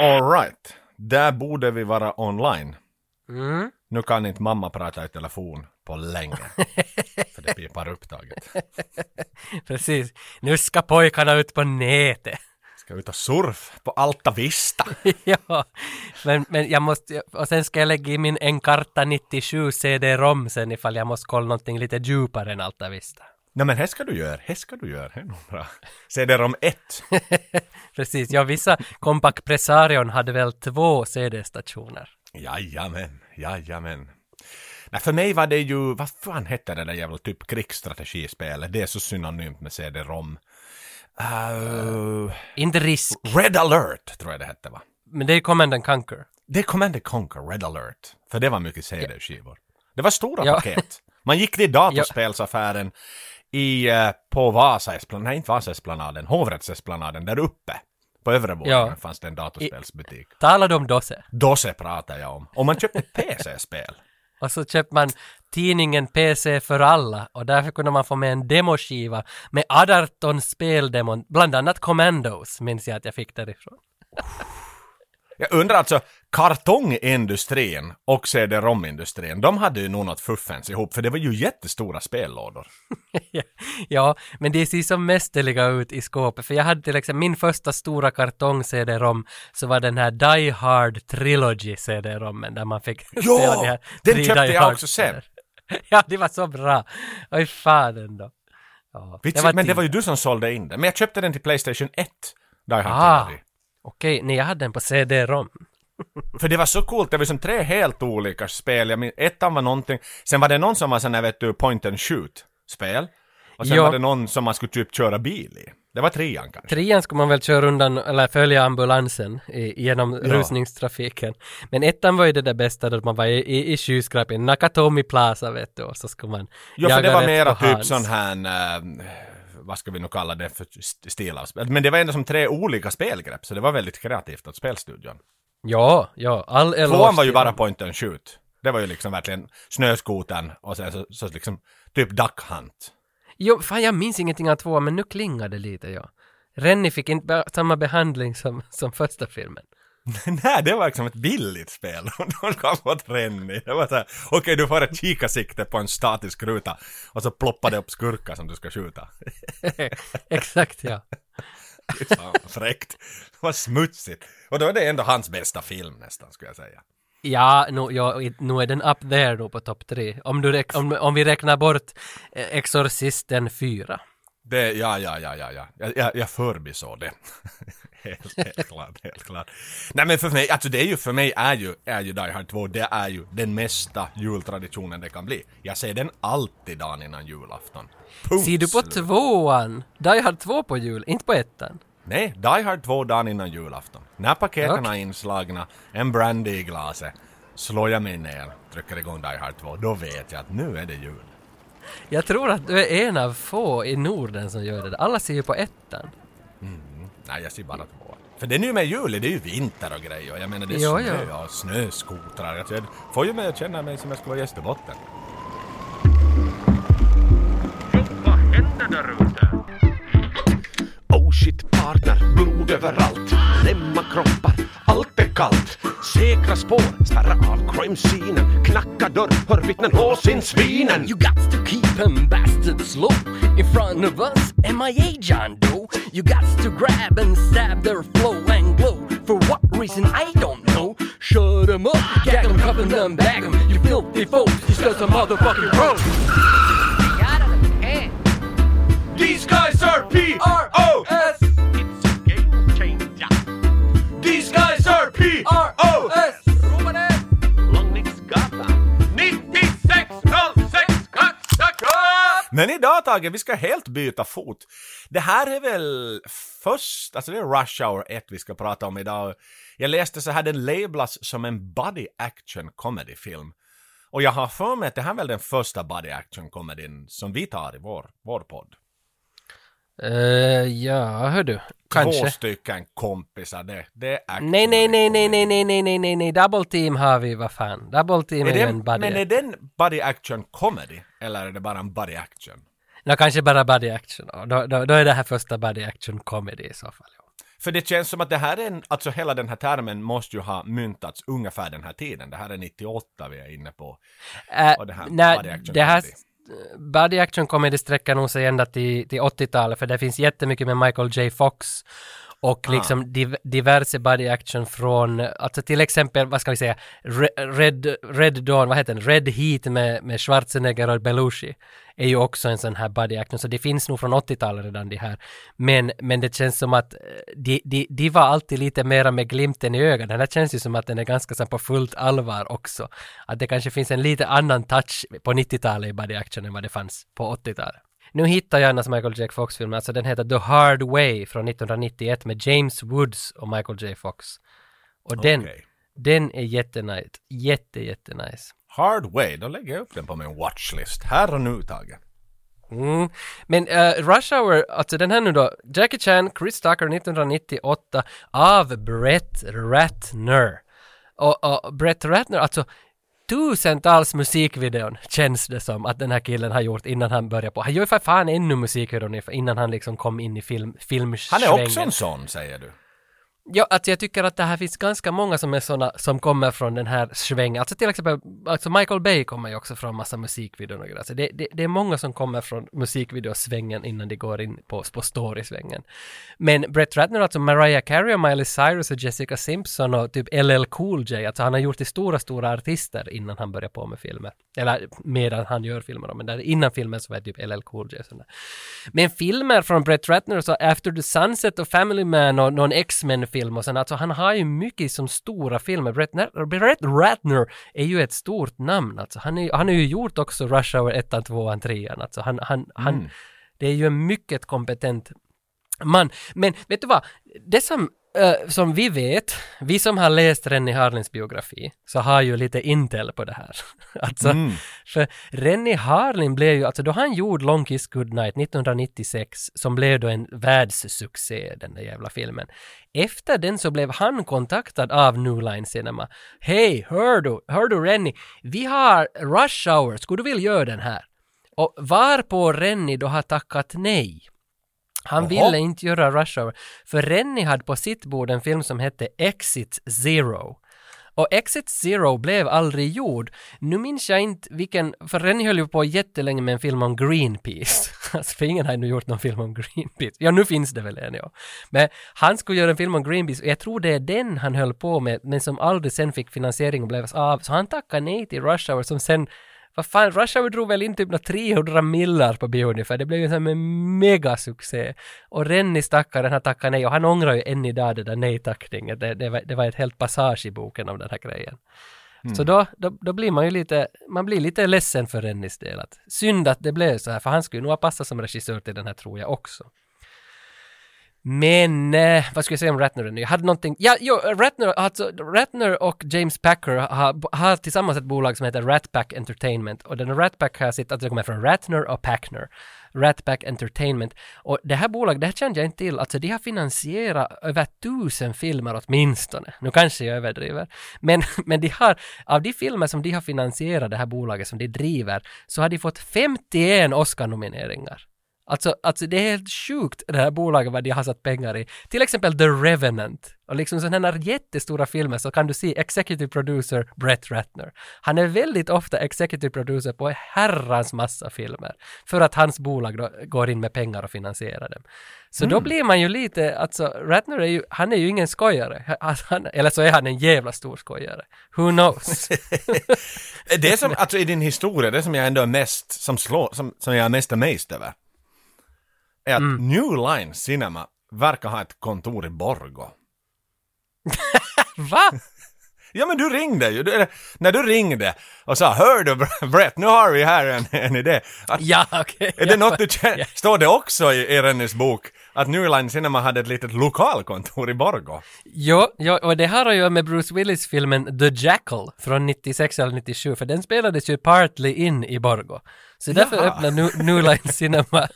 Alright, där borde vi vara online. Mm. Nu kan inte mamma prata i telefon på länge. för det pipar upptaget. Precis. Nu ska pojkarna ut på nätet. Ska ut och surf på Alta Vista. ja, men, men jag måste, och sen ska jag lägga i min Encarta 97 CD-ROM sen ifall jag måste kolla någonting lite djupare än Alta Vista. Nej men här ska du göra, här ska du göra, det är nog bra. CD-ROM 1. Precis, ja vissa Compact Presarion hade väl två CD-stationer. Jajamän, jajamän. Nej, för mig var det ju, vad fan hette det där jävla typ krigsstrategispelet? Det är så synonymt med CD-ROM. Uh, Inte risk, Red alert tror jag det hette va? men det är Command and Conquer. Det är Command Conquer Red alert. För det var mycket CD-skivor. Det var stora Ja. paket. Man gick till datorspelsaffären i, eh, på Vasaesplanaden, nej inte Vasaesplanaden, Hovrättsesplanaden där uppe. På övre våningen Ja. fanns det en datorspelsbutik. Talade om Dosse. Dose pratar jag om. Och man köpte PC-spel. Och så köpte man tidningen PC för alla och därför kunde man få med en demoskiva med 18 speldemon, bland annat Commandos minns jag att jag fick därifrån. Jag undrar alltså, kartongindustrin och CD-ROM-industrin, de hade ju nog något fuffens ihop, för det var ju jättestora spellådor. ja, men de ser som mästerliga ut i skåpet. För jag hade till exempel min första stora kartong-CD-ROM så var den här Die Hard Trilogy CD-ROMmen där man fick Ja, spela de här den köpte jag också sen. ja, det var så bra. Oj fan ändå. Ja, Vitsigt, var men det var ju du som sålde in den. Men jag köpte den till Playstation 1. Die Hard Ah. Trilogy. Okej, nej jag hade den på CD-ROM. För det var så coolt, det var som tre helt olika spel. Jag min, ettan var någonting, sen var det någon som var sån här vet du, point and shoot spel. Och sen Ja. var det någon som man skulle typ köra bil i. Det var trean kanske. Trean skulle man väl köra undan, eller följa ambulansen i, genom Ja. rusningstrafiken. Men ettan var ju det där bästa då man var i, i, i Nakatomi Plaza vet du, och så skulle man Ja, för det var mera typ Hans. sån här, eh, vad ska vi nu kalla det för st- stil av spel. Men det var ändå som tre olika spelgrepp, så det var väldigt kreativt åt spelstudion. Ja, ja, all Tvåan var ju bara point and shoot. Det var ju liksom verkligen snöskoten och sen så, så liksom typ duck hunt. Jo, fan jag minns ingenting av tvåan, men nu klingar det lite, ja. Rennie fick inte be- samma behandling som, som första filmen. Nej, det var liksom ett billigt spel. De gav åt Rennie. Det var såhär, okej du får ett kikarsikte på en statisk ruta och så ploppar det upp skurkar som du ska skjuta. Exakt, ja. Fan fräckt. Vad smutsigt. Och då är det ändå hans bästa film nästan, skulle jag säga. Ja, nu, ja, nu är den up there då på topp tre. Om, du räk- om, om vi räknar bort eh, Exorcisten 4. Det, ja, ja, ja, ja, ja. Jag, jag, jag förbisåg det. helt, helt klart, helt klart. Nej men för mig, alltså det är ju, för mig är ju, är ju Die Hard 2, det är ju den mesta jultraditionen det kan bli. Jag ser den alltid dagen innan julafton. Punkt Ser du på slut. tvåan? Die Hard 2 på jul, inte på ettan. Nej, Die Hard 2 dagen innan julafton. När paketen Okej. är inslagna, en brandy i glaset, slår jag mig ner, trycker igång Die Hard 2, då vet jag att nu är det jul. Jag tror att du är en av få i Norden som gör det. Alla ser ju på ettan. Nej, jag ser bara två. För det är nu med juli, det är ju vinter och grejer. Jag menar det är Jo, snö jo. och snöskotrar. Alltså, jag får ju mig att känna mig som jag skulle vara i Österbotten. Vad händer där ute? Shit partner, blod överallt. Lämma kroppar, allt är kallt. Säkra spår, spärra av crime-scenen. Knacka dörr, hör vittnen och sin svinen. You got to keep them bastards low in front of us. MIA John Doe. You got to grab and stab their flow and glow. For what reason I don't know. Shut them up, gag them, cuff them, bag them. You filthy folks, you just a motherfucking pro. These guys are P-R-O-S. It's a game changer. These guys are P-R-O-S. 9606 Men idag Tage, vi ska helt byta fot. Det här är väl först, alltså det är Rush Hour 1 vi ska prata om idag. Jag läste så här, den lablas som en body action comedy film. Och jag har för mig att det här är väl den första body action comedyn som vi tar i vår, vår podd. Uh, ja, hör du. Kanske. Två stycken kompisar, det, det är. Nej, nej, nej, nej, nej, nej, nej, nej, nej, nej, Double Team har vi, vad fan. Double Team är, Är den, en buddy. men är den body action comedy? Eller är det bara en body action? Nå, kanske bara buddy action. då. Då, då, är det här första buddy action comedy i så fall. Ja. För det känns som att det här är en, alltså hela den här termen måste ju ha myntats ungefär den här tiden. Det här är 98 vi är inne på. Äh, Och det här nej, body action det här comedy. Body action comedy sträcker nog sig ända till, till 80-talet för det finns jättemycket med Michael J. Fox och Ah. liksom div, diverse body action från, alltså till exempel, vad ska vi säga, Re- Red, Red Dawn, vad heter den, Red Heat med, med Schwarzenegger och Belushi är ju också en sån här body action, så det finns nog från 80-talet redan det här. Men, men det känns som att eh, de, de, de var alltid lite mera med glimten i ögat. Den här känns ju som att den är ganska så på fullt allvar också. Att det kanske finns en lite annan touch på 90-talet i body action än vad det fanns på 80-talet. Nu hittar jag en Michael J. Fox-film, alltså den heter The Hard Way från 1991 med James Woods och Michael J. Fox. Och den, Okej. den är jättenice. Jätte, jättenice. Hard Way, då lägger jag upp den på min watchlist. Här och nu, Tage. Mm. Men eh, Rush Hour, alltså den här nu då, Jackie Chan, Chris Tucker 1998 av Brett Ratner. Och, och Brett Ratner, alltså tusentals musikvideon känns det som att den här killen har gjort innan han började på. Han gör ju för fan ännu musikvideon innan han liksom kom in i film, Han är också en sån, säger du. Ja, alltså jag tycker att det här finns ganska många som är såna som kommer från den här svängen. Alltså till exempel, alltså Michael Bay kommer ju också från massa musikvideor och grejer. Alltså det, det, det är många som kommer från musikvideosvängen innan de går in på, på storysvängen. Men Brett Ratner, alltså Mariah Carey och Miley Cyrus och Jessica Simpson och typ LL Cool J, alltså han har gjort till stora, stora artister innan han börjar på med filmer. Eller medan han gör filmer men där, innan filmen så var det typ LL Cool J. och sådär. Men filmer från Brett Ratner, så After the Sunset och Family Man och någon X-Men-film X-Men-film och sen, alltså han har ju mycket som stora filmer. Brett, Ratner är ju ett stort namn alltså. Han, är, han har ju gjort också Rush Hour 1, 2, 3 alltså. Han, han, han, det är ju en mycket kompetent man. Men vet du vad? Det som, eh, som vi vet, vi som har läst Rennie Harlins biografi, så har ju lite intel på det här. alltså, för Rennie Harlin blev ju, alltså då han gjorde Long Kiss Goodnight 1996, som blev då en världssuccé, den där jävla filmen. Efter den så blev han kontaktad av New Line Cinema. Hej, hör du, hör du Rennie, vi har Rush Hour, skulle du vilja göra den här? Och varpå Rennie då har tackat nej. Han Jaha. ville inte göra Rush Hour, för Rennie hade på sitt bord en film som hette Exit Zero. Och Exit Zero blev aldrig gjord. Nu minns jag inte vilken, för Rennie höll ju på jättelänge med en film om Greenpeace. Alltså för ingen har ju gjort någon film om Greenpeace. Ja, nu finns det väl en ja. Men han skulle göra en film om Greenpeace och jag tror det är den han höll på med, men som aldrig sen fick finansiering och blev av. Så han tackade nej till Rush Hour som sen vad fan, Rush Hour drog väl in typ några 300 millar på bio ungefär. Det blev ju en sån här megasuccé. Och Rennie stackaren har tackat nej och han ångrar ju än idag det där nej-tackningen. Det, det, var, det var ett helt passage i boken om den här grejen. Så då, då, då blir man ju lite, man blir lite ledsen för Rennies del. Att, synd att det blev så här, för han skulle nog ha passat som regissör till den här tror jag också. Men, eh, vad ska jag säga om Ratner nu? Jag hade någonting, ja, jo, Ratner, alltså, Ratner och James Packer har, har tillsammans ett bolag som heter Ratpack Entertainment och den Ratpack har sitt, alltså det kommer från Ratner och Packner. Ratpack Entertainment. Och det här bolaget, det här kände jag inte till, alltså de har finansierat över tusen filmer åtminstone. Nu kanske jag överdriver. Men, men de har, av de filmer som de har finansierat, det här bolaget som de driver, så har de fått 51 Oscar-nomineringar. Alltså, alltså det är helt sjukt det här bolaget vad de har satt pengar i. Till exempel The Revenant. Och liksom sådana här jättestora filmer så kan du se Executive Producer Brett Ratner. Han är väldigt ofta Executive Producer på herrans massa filmer. För att hans bolag då går in med pengar och finansierar dem. Så då blir man ju lite, alltså Ratner är ju, han är ju ingen skojare. Alltså, han, eller så är han en jävla stor skojare. Who knows? Det som, alltså i din historia, det som jag ändå är mest, som slår, som, som jag är mest amazed över. Är att Mm. New Line Cinema verkar ha ett kontor i Borgå. Va? Ja men du ringde ju, du, när du ringde och sa Hör du Brett, nu har vi här en, en idé. Att, Ja, okej. är det något du känner? Ja. Står det också i, i Rennies bok att New Line Cinema hade ett litet lokalkontor i Borgå? Jo, jo, och det har att göra med Bruce Willis-filmen The Jackal från 96 eller 97, för den spelades ju partly in i Borgå. Så därför Jaha. öppnade New, New Line Cinema.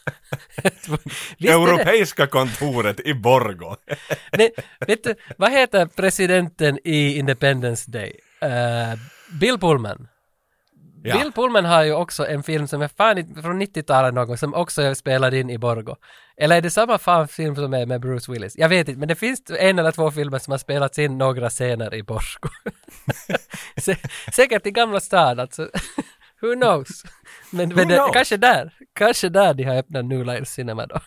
Europeiska kontoret i Borgå. men, vet du, vad heter presidenten i Independence Day? Eh, Bill Pullman. Ja. Bill Pullman har ju också en film som är fan från 90-talet någon som också är spelad in i Borgo. Eller är det samma fan film som är med Bruce Willis? Jag vet inte, men det finns en eller två filmer som har spelats in några scener i Borgo. Sä- Säkert i Gamla stan alltså. Who knows? Men, men det, knows? kanske där, kanske där de har öppnat New Line Cinema då.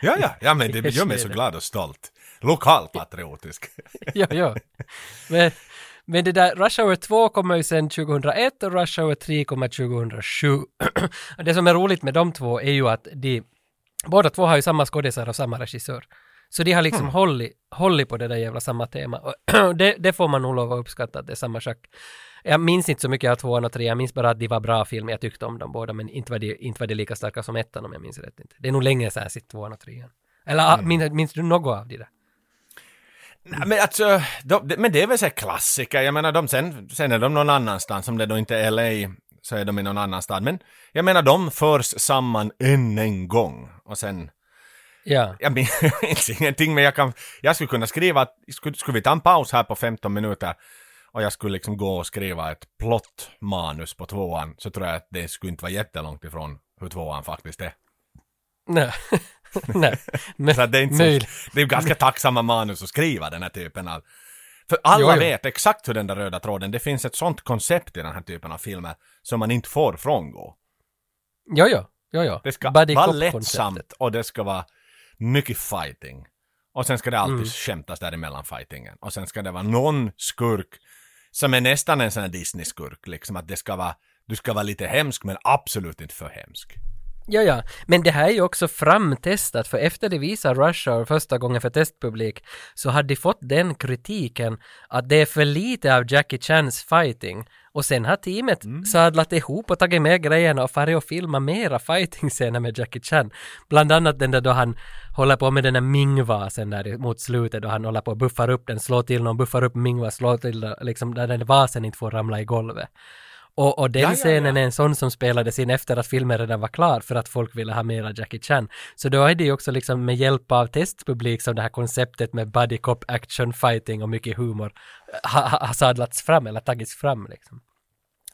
Ja, ja, ja men det gör mig så glad och stolt. Lokalpatriotisk. ja, ja. Men, men det där, Rush Hour 2 kommer ju sen 2001 och Rush Hour 3 kommer 2007. Och det som är roligt med de två är ju att de, båda två har ju samma skådisar och samma regissör. Så de har liksom hållit, hållit på det där jävla samma tema. Och det, det får man nog lov att uppskatta att det är samma schack. Jag minns inte så mycket av tvåan och trean, jag minns bara att de var bra filmer, jag tyckte om dem båda, men inte var de, inte var de lika starka som ettan om jag minns rätt inte. Det är nog länge sedan jag sett tvåan och trean. Eller mm. minns, minns du något av de där? Nej, men alltså, de, de, men det är väl så klassiker. Jag menar, de, sen, sen är de någon annanstans. Om det då inte är LA så är de i någon annan stad. Men jag menar, de förs samman än en gång. Och sen, Ja. jag minns ingenting, men jag kan, jag skulle kunna skriva, att- skulle, skulle vi ta en paus här på 15 minuter och jag skulle liksom gå och skriva ett plottmanus på tvåan, så tror jag att det skulle inte vara jättelångt ifrån hur tvåan faktiskt är. Nej. Nej. Men, Så det är inte så, det är ganska tacksamma manus att skriva den här typen av... För alla Jo, jo. vet exakt hur den där röda tråden, det finns ett sånt koncept i den här typen av filmer som man inte får frångå. Jo, jo. Jo, jo. Det ska Buddy vara lättsamt och det ska vara mycket fighting. Och sen ska det alltid Mm. skämtas däremellan fightingen. Och sen ska det vara någon skurk som är nästan en sån här Disney-skurk, liksom att det ska vara, du ska vara lite hemsk men absolut inte för hemsk. Ja, ja. Men det här är ju också framtestat, för efter de visar Rush Hour första gången för testpublik så hade de fått den kritiken att det är för lite av Jackie Chans fighting. Och sen har teamet Mm. sadlat ihop och tagit med grejerna och farit och filmat mera fighting-scener med Jackie Chan. Bland annat den där då han håller på med den där Ming-vasen där mot slutet då han håller på och buffar upp den, slår till någon, buffar upp Ming-va, slår till liksom där den vasen inte får ramla i golvet. Och, och den Ja, ja, scenen är en sån som spelades in efter att filmen redan var klar för att folk ville ha mera Jackie Chan. Så då är det ju också liksom med hjälp av testpublik som det här konceptet med buddy cop action fighting och mycket humor har ha, ha sadlats fram eller tagits fram liksom.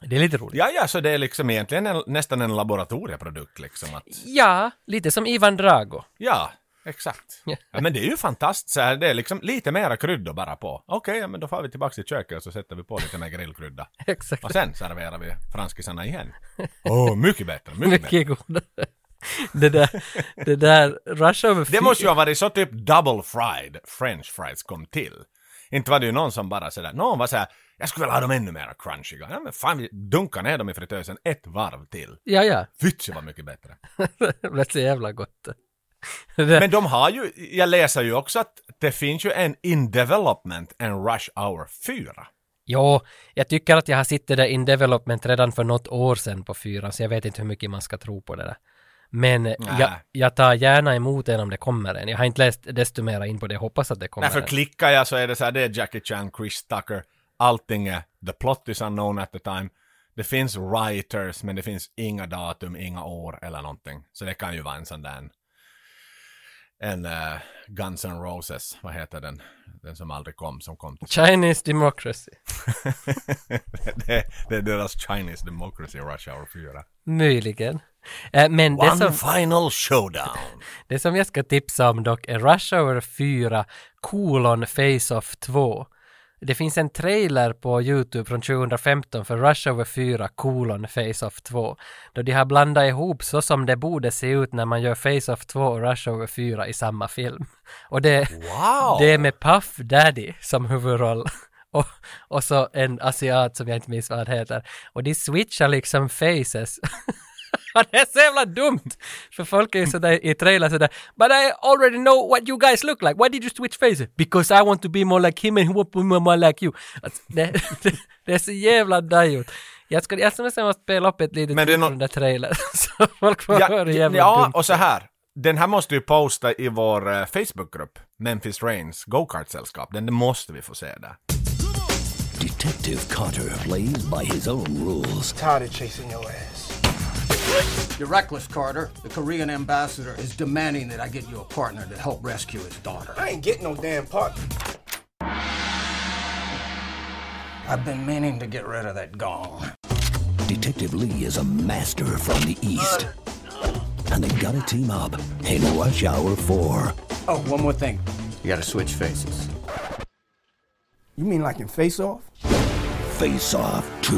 Det är lite roligt. Ja, ja, så det är liksom egentligen en, nästan en laboratorieprodukt liksom. Att, Ja, lite som Ivan Drago. ja, exakt. Ja. Men det är ju fantastiskt, så här, det är liksom lite mera kryddor bara på. Okej, ja, men då får vi tillbaka till köket och så sätter vi på lite mer grillkrydda. Exakt. Och sen serverar vi franskisarna igen. Åh, mycket bättre, mycket. Mycket godare. Det där, det där Rush Hour Det måste ju ha varit så typ double fried french fries kom till. Inte var det ju någon som bara sådär, någon var såhär, jag skulle vilja ha dem ännu mer crunchiga. Ja men fan, vi dunkar ner dem i fritösen ett varv till. Ja, ja. Fytse var mycket bättre. Det blev så jävla gott. Men de har ju, jag läser ju också att det finns ju en in development, en Rush Hour 4. Jo, jag tycker att jag har sett det där in development redan för något år sedan på fyran, så jag vet inte hur mycket man ska tro på det där. Men jag, jag tar gärna emot en om det kommer en. Jag har inte läst desto mer in på det, jag hoppas att det kommer Därför en. klickar jag så är det så här, det är Jackie Chan, Chris Tucker, allting är, the plot is unknown at the time. Det finns writers, men det finns inga datum, inga år eller någonting. Så det kan ju vara en sån där, en, eh, Guns N' Roses, vad heter den? Den som aldrig kom, som kom till Chinese Democracy. det, det är deras Chinese Democracy Rush Hour 4. Möjligen. Eh, Men det One som, final showdown! det som jag ska tipsa om dock är Rush Hour 4 kolon Face-Off 2. Det finns en trailer på YouTube från 2015 för Rush Hour 4 kolon Face-Off 2. Då de har blandat ihop så som det borde se ut när man gör Face-Off 2 och Rush Hour 4 i samma film. Och det, Wow! det är med Puff Daddy som huvudroll. Och, och så en asiat som jag inte minns vad han heter. Och de switchar liksom faces. det är så jävla dumt! För folk är ju sådär i trailern sådär But I already know what you guys look like. Why did you switch faces? Because I want to be more like him and he want to be more like you. Alltså, det, det, det är så jävla dajut. Jag ska, jag ska nästan måste spela upp ett litet Men det är klipp från den där trailern. så folk får Ja, höra ja, jävla ja dumt och så här. Den här måste vi posta i vår eh, Facebookgrupp, Memphis Rains Go-Kart-sällskap. Den måste vi få se där. Detective Carter plays by his own rules. Tired of chasing your ass. You're reckless, Carter. The Korean ambassador is demanding that I get you a partner to help rescue his daughter. I ain't getting no damn partner. I've been meaning to get rid of that gong. Detective Lee is a master from the East. And they've got to team up in Rush Hour 4. Oh, one more thing. You gotta switch faces. You mean like in Face Off? Face Off 2.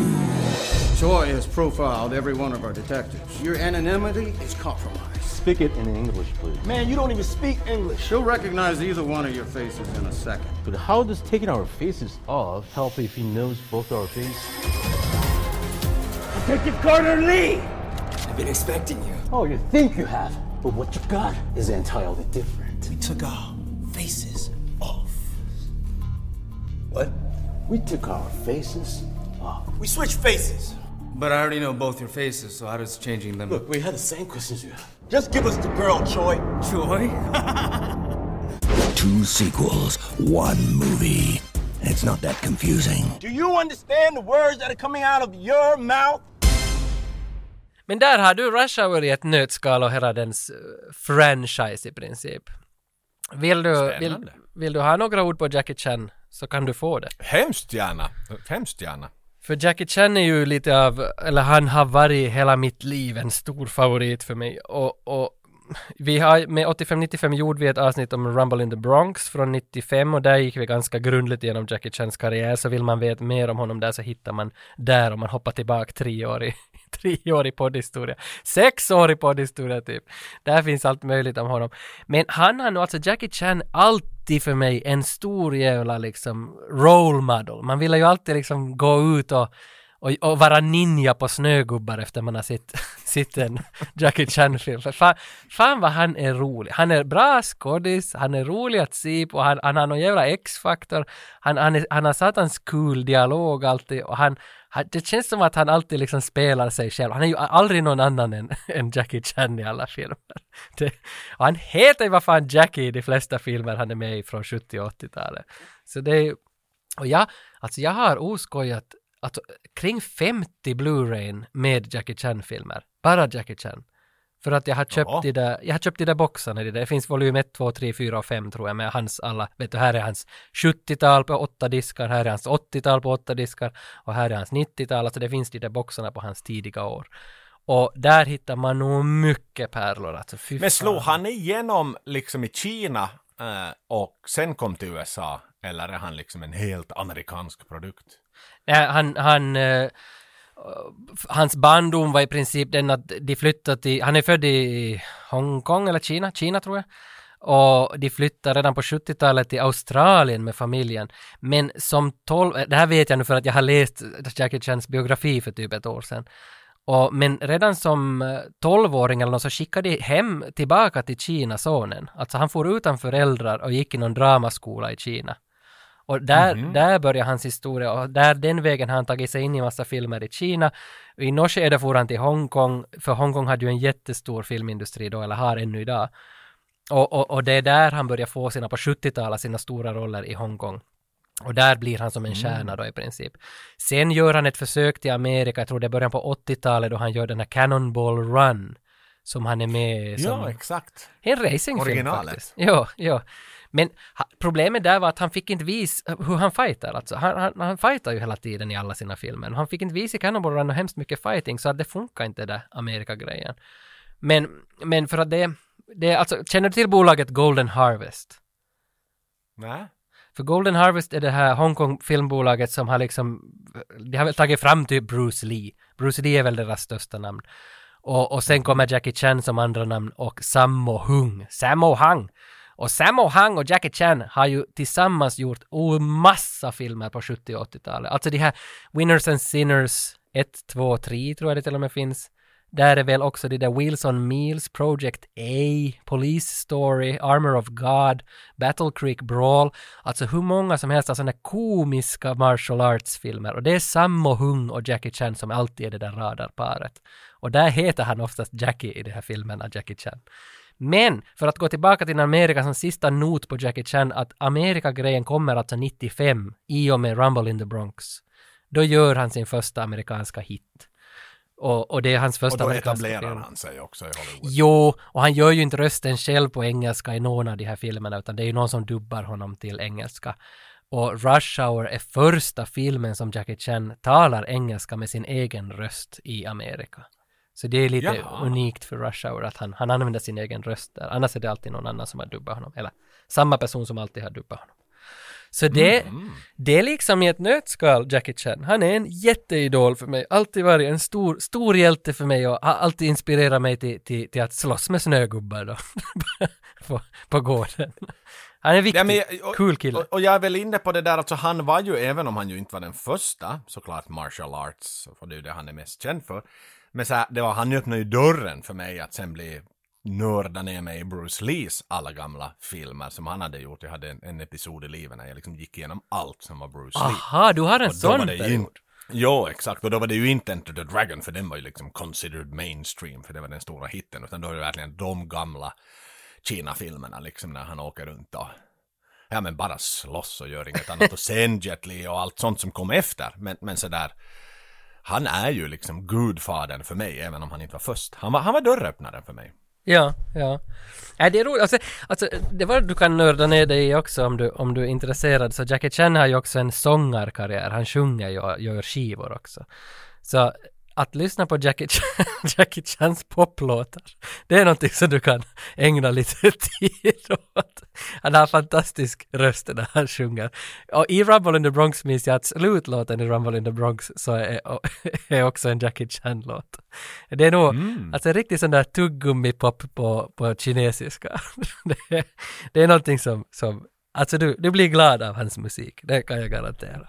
Choi has profiled every one of our detectives. Your anonymity is compromised. Speak it in English, please. Man, you don't even speak English. She'll recognize either one of your faces in a second. But how does taking our faces off help if he knows both our faces? Detective Carter Lee! I've been expecting you. Oh, you think you have, but what you've got is entirely different. We took our faces off. What? We took our faces off. We switched faces. But I already know both your faces, so how does changing them? Look, we had the same questions you have. Just give us the girl, Troy. Troy? Two sequels, one movie. It's not that confusing. Do you understand the words that are coming out of your mouth? Men där har du Rush Hour i ett nötskal och hela dens eh, franchise i princip. Vill du, vill, vill du ha några ord på Jackie Chan så kan du få det. Hemskt gärna. Hemskt gärna. För Jackie Chan är ju lite av, eller han har varit hela mitt liv en stor favorit för mig. Och, och vi har, med 85-95 gjorde vi ett avsnitt om Rumble in the Bronx från 95 och där gick vi ganska grundligt igenom Jackie Chans karriär. Så vill man veta mer om honom där så hittar man där om man hoppar tillbaka tre år i, tre år i poddhistoria. Sex år i poddhistoria typ. Där finns allt möjligt om honom. Men han har nog, alltså Jackie Chan, alltid för mig en stor jävla liksom role model. Man vill ju alltid liksom gå ut och och, och vara ninja på snögubbar efter man har sett, sett en Jackie Chan-film. För fan, fan vad han är rolig. Han är bra skådis, han är rolig att se på, han, han har någon jävla X-faktor, han, han, är, han har satans cool dialog alltid och han, det känns som att han alltid liksom spelar sig själv. Han är ju aldrig någon annan än, än Jackie Chan i alla filmer. Det, och han heter ju vad fan Jackie i de flesta filmer han är med i från 70 och 80-talet. Så det är ju, och jag, alltså jag har oskojat alltså, kring 50 Blu-rayn med Jackie Chan-filmer. Bara Jackie Chan. För att jag har köpt Ja. de där, jag har köpt de där boxarna, de där. det finns volym 1, 2, 3, 4 och 5 tror jag med hans alla, vet du, här är hans 70-tal på åtta diskar, här är hans 80-tal på åtta diskar och här är hans 90-tal, alltså det finns de där boxarna på hans tidiga år. Och där hittar man nog mycket pärlor, alltså Men slog han igenom liksom i Kina eh, och sen kom till USA? Eller är han liksom en helt amerikansk produkt? Nej, han, han, eh, hans barndom var i princip den att de flyttade till, han är född i Hongkong eller Kina, Kina tror jag. Och de flyttade redan på 70-talet till Australien med familjen. Men som 12, det här vet jag nu för att jag har läst Jackie Chans biografi för typ ett år sedan. Och, men redan som eh, 12-åring eller något så skickade de hem tillbaka till Kina sonen. Alltså han for utan föräldrar och gick i någon dramaskola i Kina. Och där, där börjar hans historia och där den vägen har han tagit sig in i massa filmer i Kina. I något skede for han till Hongkong, för Hongkong hade ju en jättestor filmindustri då, eller har ännu idag. Och, och, och det är där han börjar få sina, på 70-talet, sina stora roller i Hongkong. Och där blir han som en stjärna då i princip. Sen gör han ett försök till Amerika, jag tror det är början på 80-talet då han gör den här Cannonball Run. Som han är med som... Ja, exakt. En racingfilm Originalet. faktiskt. Ja, ja. Men problemet där var att han fick inte visa hur han fightar. Alltså, han, han, han fightar ju hela tiden i alla sina filmer. Han fick inte visa i Cannonball Run hemskt mycket fighting så att det funkar inte det Amerika-grejen. Men, men för att det, det, alltså, känner du till bolaget Golden Harvest? Nej. För Golden Harvest är det här Hongkong filmbolaget som har liksom, de har väl tagit fram typ Bruce Lee. Bruce Lee är väl deras största namn. Och, och sen kommer Jackie Chan som andra namn och Sammo Hung. Sammo Hung! Och Sammo Hung och Jackie Chan har ju tillsammans gjort oh, massa filmer på 70 och 80-talet. Alltså de här Winners and Sinners 1, 2, 3 tror jag det till och med finns. Där är väl också det där Wilson Meals, Project A, Police Story, Armor of God, Battle Creek Brawl. Alltså hur många som helst av sådana komiska martial arts-filmer. Och det är Sammo Hung och Jackie Chan som alltid är det där radarparet. Och där heter han oftast Jackie i de här filmerna, Jackie Chan. Men för att gå tillbaka till Amerika som sista not på Jackie Chan att Amerika-grejen kommer alltså 95 i och med Rumble in the Bronx. Då gör han sin första amerikanska hit. Och, och det är hans Och första då amerikanska etablerar film. han sig också i Hollywood. Jo, och han gör ju inte rösten själv på engelska i någon av de här filmerna utan det är ju någon som dubbar honom till engelska. Och Rush Hour är första filmen som Jackie Chan talar engelska med sin egen röst i Amerika. Så det är lite Jaha. unikt för Rush Hour att han, han använder sin egen röst där. Annars är det alltid någon annan som har dubbat honom. Eller samma person som alltid har dubbat honom. Så det, Mm. det är liksom i ett nötskal Jackie Chan. Han är en jätteidol för mig. Alltid varit en stor, stor hjälte för mig och har alltid inspirerat mig till, till, till att slåss med snögubbar då. på, på gården. Han är viktig. Men jag- och- cool kille. Och, och jag är väl inne på det där, alltså han var ju, även om han ju inte var den första, såklart martial arts, för det är ju det han är mest känd för. Men så här, det var, han öppnade ju dörren för mig att sen bli nörda ner mig i Bruce Lees alla gamla filmer som han hade gjort. Jag hade en, en episod i livet när jag liksom gick igenom allt som var Bruce Lee. Aha, du har en sån period. Jo, exakt. Och då var det ju inte Enter the Dragon, för den var ju liksom considered mainstream, för det var den stora hitten. Utan då var det verkligen de gamla Kina-filmerna, liksom när han åker runt och ja men bara slåss och gör inget annat. Och sen Jet Li och allt sånt som kom efter. Men, men sådär, han är ju liksom gudfadern för mig, även om han inte var först. Han var, han var dörröppnaren för mig. Ja, ja. Äh, det är roligt. Alltså, alltså, det var du kan nörda ner dig i också om du, om du är intresserad. Så Jackie Chan har ju också en sångarkarriär. Han sjunger ju och gör skivor också. Så att lyssna på Jackie, Chan, Jackie Chans poplåtar, det är någonting som du kan ägna lite tid åt. Han har fantastisk röst när han sjunger. Och i Rumble in the Bronx minns jag att slutlåten i Rumble in the Bronx så är, är också en Jackie Chan-låt. Det är nog, alltså en riktig sån där tuggummi-pop på, på kinesiska. det, är, det är någonting som, som alltså du, du blir glad av hans musik, det kan jag garantera.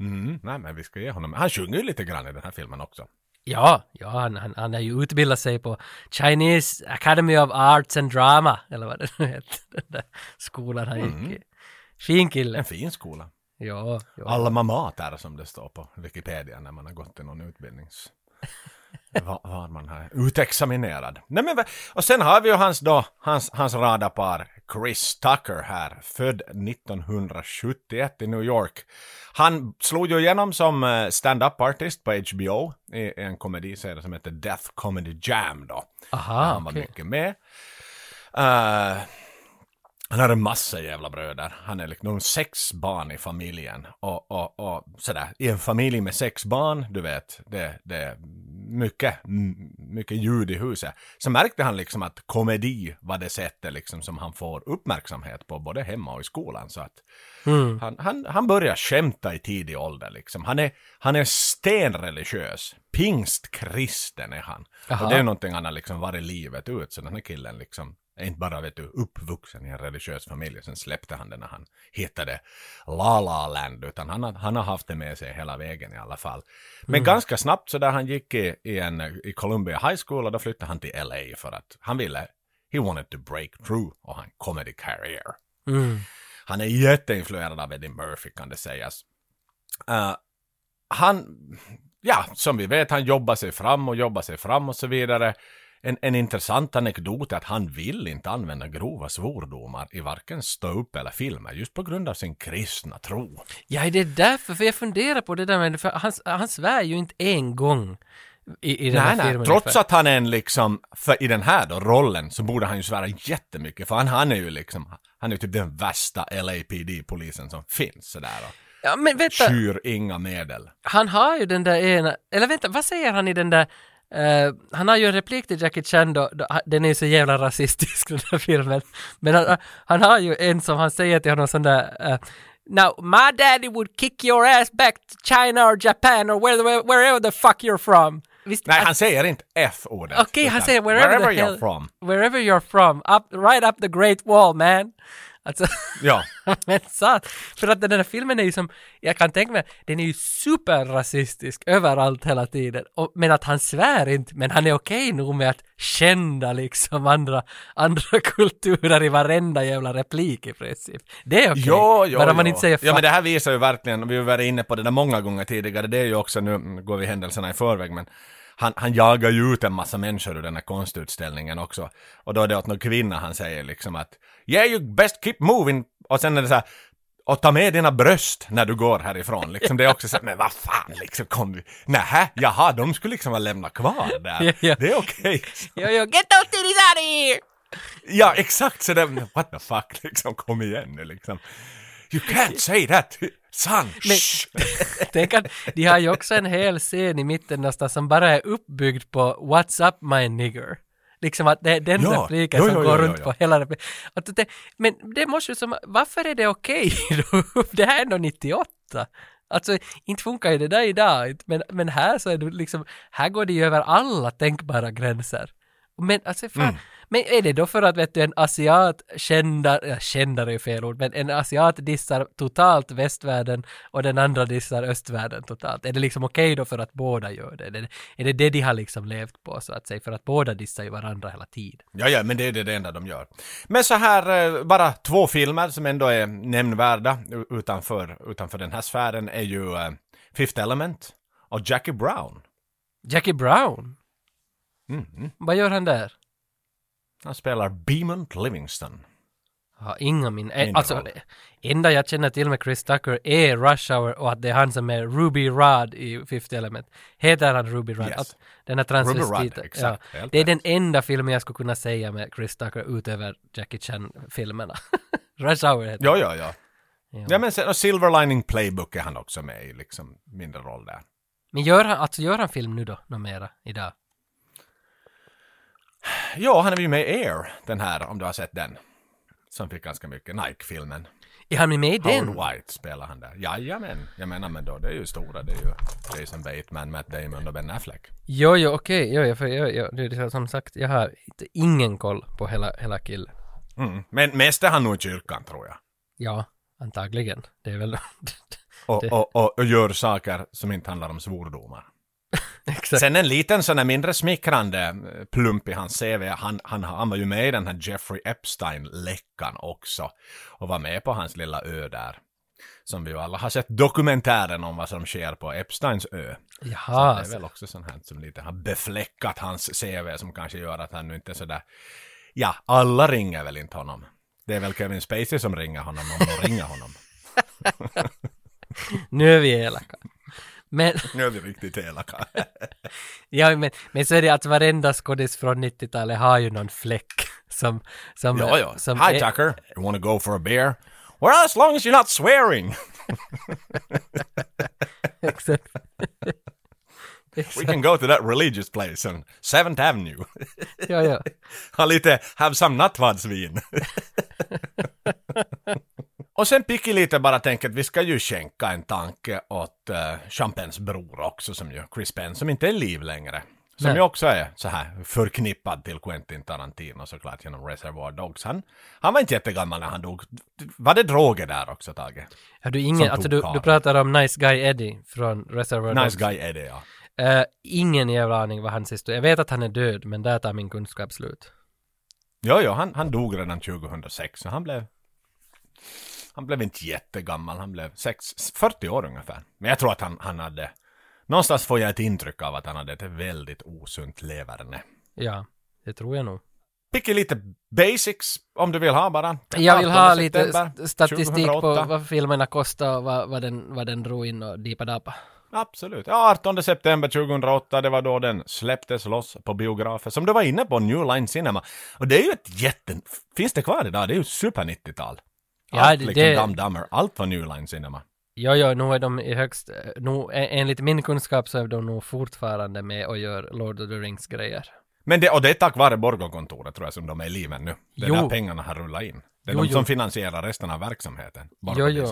Mm, nej men vi ska ge honom, han sjunger ju lite grann i den här filmen också. Ja, ja han, han, han har ju utbildat sig på Chinese Academy of Arts and Drama, eller vad det nu heter, den där skolan han gick i. Fin kille. En fin skola. Ja, ja. Alma mater som det står på Wikipedia när man har gått i någon utbildnings... var, var man här utexaminerad. Nej men, och sen har vi ju hans då, hans, hans radarpar Chris Tucker här, född 1971 i New York. Han slog ju igenom som eh, stand-up artist på HBO i en komediserie som heter Death Comedy Jam då. Aha, han var okej. mycket med. Eh, han har en massa jävla bröder. Han är liksom sex barn i familjen. Och, och, och sådär, i en familj med sex barn, du vet, det, det mycket, mycket ljud i huset. Så märkte han liksom att komedi var det sättet liksom som han får uppmärksamhet på, både hemma och i skolan. Så att Mm. han, han, han börjar skämta i tidig ålder liksom. Han är, han är stenreligiös. Pingstkristen är han. Jaha. Och det är någonting han har liksom varit livet ut. Så den här killen liksom inte bara vet du, uppvuxen i en religiös familj. Sen släppte han det när han hittade La La Land. Utan han han har haft det med sig hela vägen i alla fall. Men Mm. ganska snabbt så där han gick i, i, en, i Columbia High School och då flyttade han till LA för att han ville, he wanted to break through och ha en comedy career. Mm. Han är jätteinfluerad av Eddie Murphy kan det sägas. Eh, han, ja, som vi vet, han jobbar sig fram och jobbar sig fram och så vidare. En, en intressant anekdot är att han vill inte använda grova svordomar i varken stå-upp eller filmer, just på grund av sin kristna tro. Ja, det är därför, för jag funderar på det där med, för han, han svär ju inte en gång i, i Nej, nej, filmen. trots ungefär. att han är en liksom, för i den här då rollen så borde han ju svära jättemycket, för han, han är ju liksom, han är ju typ den värsta LAPD-polisen som finns sådär och Ja, men vänta. skyr inga medel. Han har ju den där ena, eller vänta, vad säger han i den där eh, han har ju en replik till Jackie Chan då, då den är ju så jävla rasistisk den där filmen. Men han, han har ju en som han säger till honom sån där eh, Now my daddy would kick your ass back to China or Japan or where, wherever the fuck you're from. Visst, Nej, han säger inte F-ordet. Okej, han utan säger wherever, wherever you're hell, from. Wherever you're from, up, right up the great wall man. Alltså, Ja. men sant. För att den där filmen är ju som, jag kan tänka mig, den är ju superrasistisk överallt hela tiden. Och, men att han svär inte, men han är okej nog med att kända liksom andra, andra kulturer i varenda jävla replik i princip. Det är okej. Jo, jo, Bara man jo. inte säger Ja, men det här visar ju verkligen, vi har varit inne på det där många gånger tidigare, det är ju också, nu går vi händelserna i förväg, men han, han jagar ju ut en massa människor ur den här konstutställningen också. Och då är det åt någon kvinna han säger liksom att Yeah you best keep moving. Och sen är det så här och ta med dina bröst när du går härifrån. Liksom det är också så här, men vad fan liksom kom vi... Nähä, jaha, de skulle liksom ha lämnat kvar där. Ja, ja. Det är okej. Jo, get those titties out of here! Ja, exakt så det, what the fuck liksom, kom igen nu liksom. You can't say that! Son! Men-. Tänk att de har ju också en hel scen i mitten någonstans som bara är uppbyggd på What's up my nigger. Liksom att det är den Ja, repliken som jo, går jo, runt på hela repliken. Det, men det måste ju som, varför är det okej då? Det här är ändå 98. Alltså, inte funkar ju det där idag, men, men här så är det liksom, här går det ju över alla tänkbara gränser. Men alltså, fan, Mm. Men är det då för att vet du, en asiat kändar, ja, kändar är ju fel ord, men en asiat dissar totalt västvärlden och den andra dissar östvärlden totalt? Är det liksom okej då för att båda gör det? Är det är det, det de har liksom levt på så att säga, för att båda dissar ju varandra hela tiden? Ja, ja, men det är det, det enda de gör. Men så här, eh, bara två filmer som ändå är nämnvärda utanför, utanför den här sfären är ju eh, Fifth Element och Jackie Brown. Jackie Brown? Mm. Vad gör han där? Han spelar Beamont Livingston. Har inga min... Eh, Mindre alltså, roll. enda jag känner till med Chris Tucker är Rush Hour och att det är han som är Ruby Rod i Fifth Element. Heter han Ruby Rod? Yes. Att den här exakt, Ja. Det är den enda filmen jag skulle kunna säga med Chris Tucker utöver Jackie Chan-filmerna. Rush Hour heter Ja, ja, ja. Ja. Ja, men sen, och Silver Lining Playbook är han också med i, liksom, mindre roll där. Men gör han, alltså gör han film nu då, något mera, idag? Ja, han är ju med i Air, den här, om du har sett den. Som fick ganska mycket, Nike-filmen. Är han med i den? Howard White spelar han där. Jajamän, jag menar men då, det är ju stora, det är ju Jason Bateman, Matt Damon och Ben Affleck. Jo, jo, okej, jo, jo, för jag, jag, det är som sagt, jag har inte, ingen koll på hela, hela killen. Mm. Men mest är han nog i kyrkan tror jag. Ja, antagligen. Det är väl... Och, Det- och, och, och gör saker som inte handlar om svordomar. Sen en liten sån här mindre smickrande eh, plump i hans CV. Han, han, han var ju med i den här Jeffrey Epstein-läckan också. Och var med på hans lilla ö där. Som vi ju alla har sett dokumentären om vad som sker på Epsteins ö. Jaha, Så det är väl också sånt här som lite har befläckat hans CV som kanske gör att han nu inte är sådär... Ja, alla ringer väl inte honom. Det är väl Kevin Spacey som ringer honom om de ringer honom. nu är vi elaka. Men, Nu är vi riktigt elaka. ja, men, men så är det att varenda skådis från 90-talet har ju någon fläck som... som ja, ja. Som Hi är- Tucker, you wanna go for a beer? Well, as long as you're not swearing. Exakt. We can go to that religious place on 7th Avenue. ja, ja. ha lite, have some nattvardsvin. Och sen Picki lite bara tänker att vi ska ju skänka en tanke åt uh, Champens bror också som ju, Chris Penn, som inte är liv längre. Som Nej. ju också är så här förknippad till Quentin Tarantino såklart genom Reservoir Dogs. Han, han var inte jättegammal när han dog. Var det droger där också, Tage? Har du ingen, alltså du, du pratar om Nice Guy Eddie från Reservoir Nice Dogs. guy är det ja. Eh, ingen jävla aning vad hans historia Jag vet att han är död, men där tar min kunskap slut. Jo, jo, han, han dog redan 2006, så han blev... Han blev inte jättegammal, han blev sex, 40 år ungefär. Men jag tror att han, han hade... Någonstans får jag ett intryck av att han hade ett väldigt osunt leverne. Ja, det tror jag nog. Pick lite basics om du vill ha bara. Jag vill 18 ha lite statistik 2008. på vad filmerna kostar och vad, vad, den, vad den drog in och dipadapa. Absolut. Ja, 18 september 2008, det var då den släpptes loss på biografer. Som du var inne på, New Line Cinema. Och det är ju ett jätte... Finns det kvar idag? Det är ju super 90-tal. Ja, Allt det- liksom det- Dumb Dumber, allt var New Line Cinema. Jo, jo, nu är de i högst, nu, en- enligt min kunskap så är de nog fortfarande med och gör Lord of the Rings-grejer. Men det, och det är tack vare Borgå-kontoret tror jag som de är i livet nu. Det är Jo. där pengarna har rullat in. Det är Jo, de jo. som finansierar resten av verksamheten. Jo, jo.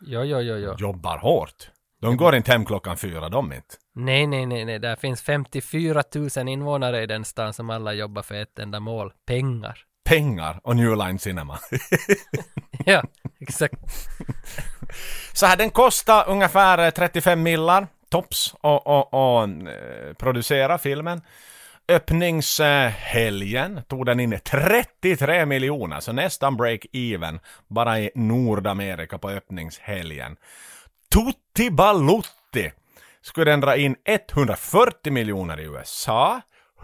Jo, jo, jo, jo. Jobbar hårt. De går inte hem klockan fyra, de inte. Nej, nej, nej, nej, där finns 54 000 invånare i den stan som alla jobbar för ett enda mål. Pengar. Pengar och New Line Cinema. ja, exakt. Så här, den kostar ungefär eh, 35 millar, tops, och, och, och eh, producera filmen. Öppningshelgen tog den in 33 miljoner, så nästan break-even bara i Nordamerika på öppningshelgen. Tutti Balutti skulle den dra in 140 miljoner i USA,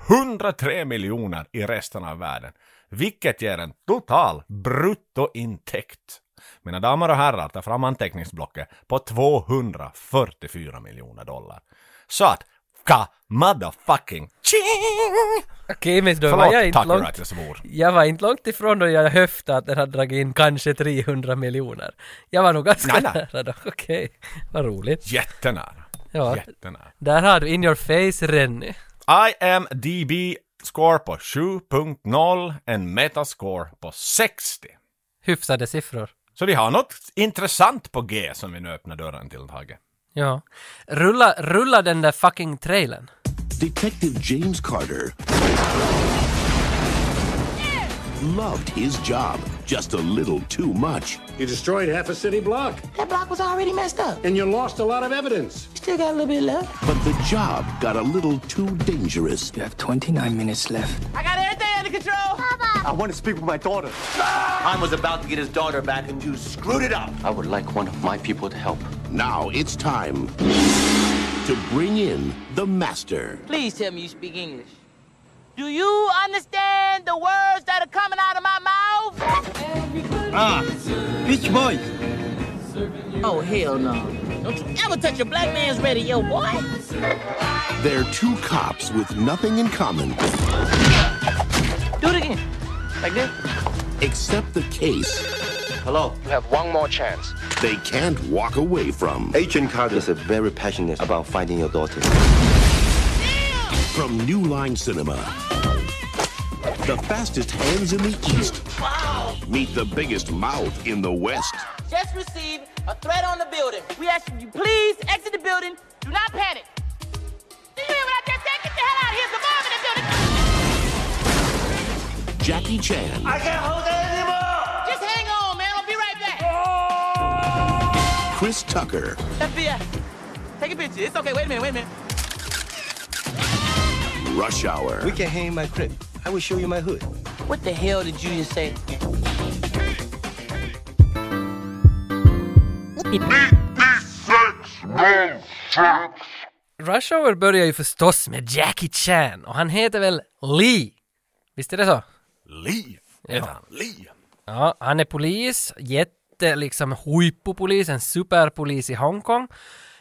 103 miljoner i resten av världen. Vilket ger en total bruttointäkt. Mina damer och herrar, ta fram anteckningsblocket på 244 miljoner dollar. Så att, ka motherfucking ching! Okej, men då var jag inte Tucker långt... att jag svor. Jag var inte långt ifrån då jag höftade att den hade dragit in kanske 300 miljoner. Jag var nog ganska Nej, nej. nära då. Okej, vad roligt. Jättenära. Ja, Jättenära. där har du In Your Face Renny. IMDB score på 7.0, en metascore på 60. Hyfsade siffror. Så vi har något intressant på G som vi nu öppnar dörren till Tage. Ja. Rulla, rulla den där fucking trailern. Detective James Carter loved his job just a little too much. You destroyed half a city block. That block was already messed up. And you lost a lot of evidence. Still got a little bit left. But the job got a little too dangerous. You have 29 minutes left. I got everything under control. Papa! I want to speak with my daughter. I was about to get his daughter back and you screwed it up. I would like one of my people to help. Now it's time to bring in the master. Please tell me you speak English. Do you understand the words that are coming out of my mouth? Ah, Beach Boys. Oh, hell no. Don't you ever touch a black man's radio, boy. They're two cops with nothing in common Do it again. Like this. except the case Hello. You have one more chance. they can't walk away from. Agent Carter is very passionate about finding your daughter. From New Line Cinema, the fastest hands in the East meet the biggest mouth in the West. Just received a threat on the building. We ask you please exit the building. Do not panic. Did you hear what I just said? Get the hell out of here. It's a bomb in the building. Jackie Chan, I can't hold it anymore. Just hang on, man. I'll be right back. Chris Tucker, FBI. Take a picture. It's okay. Wait a minute. Wait a minute. Rush Hour. We can hang in my crib. I will show you my hood. What the hell did you just say? Rush Hour börjar ju förstås med Jackie Chan och han heter väl Lee? Visst är det så? Lee han. Lee. Ja, han är polis, jätte liksom huippupolis, en superpolis i Hongkong.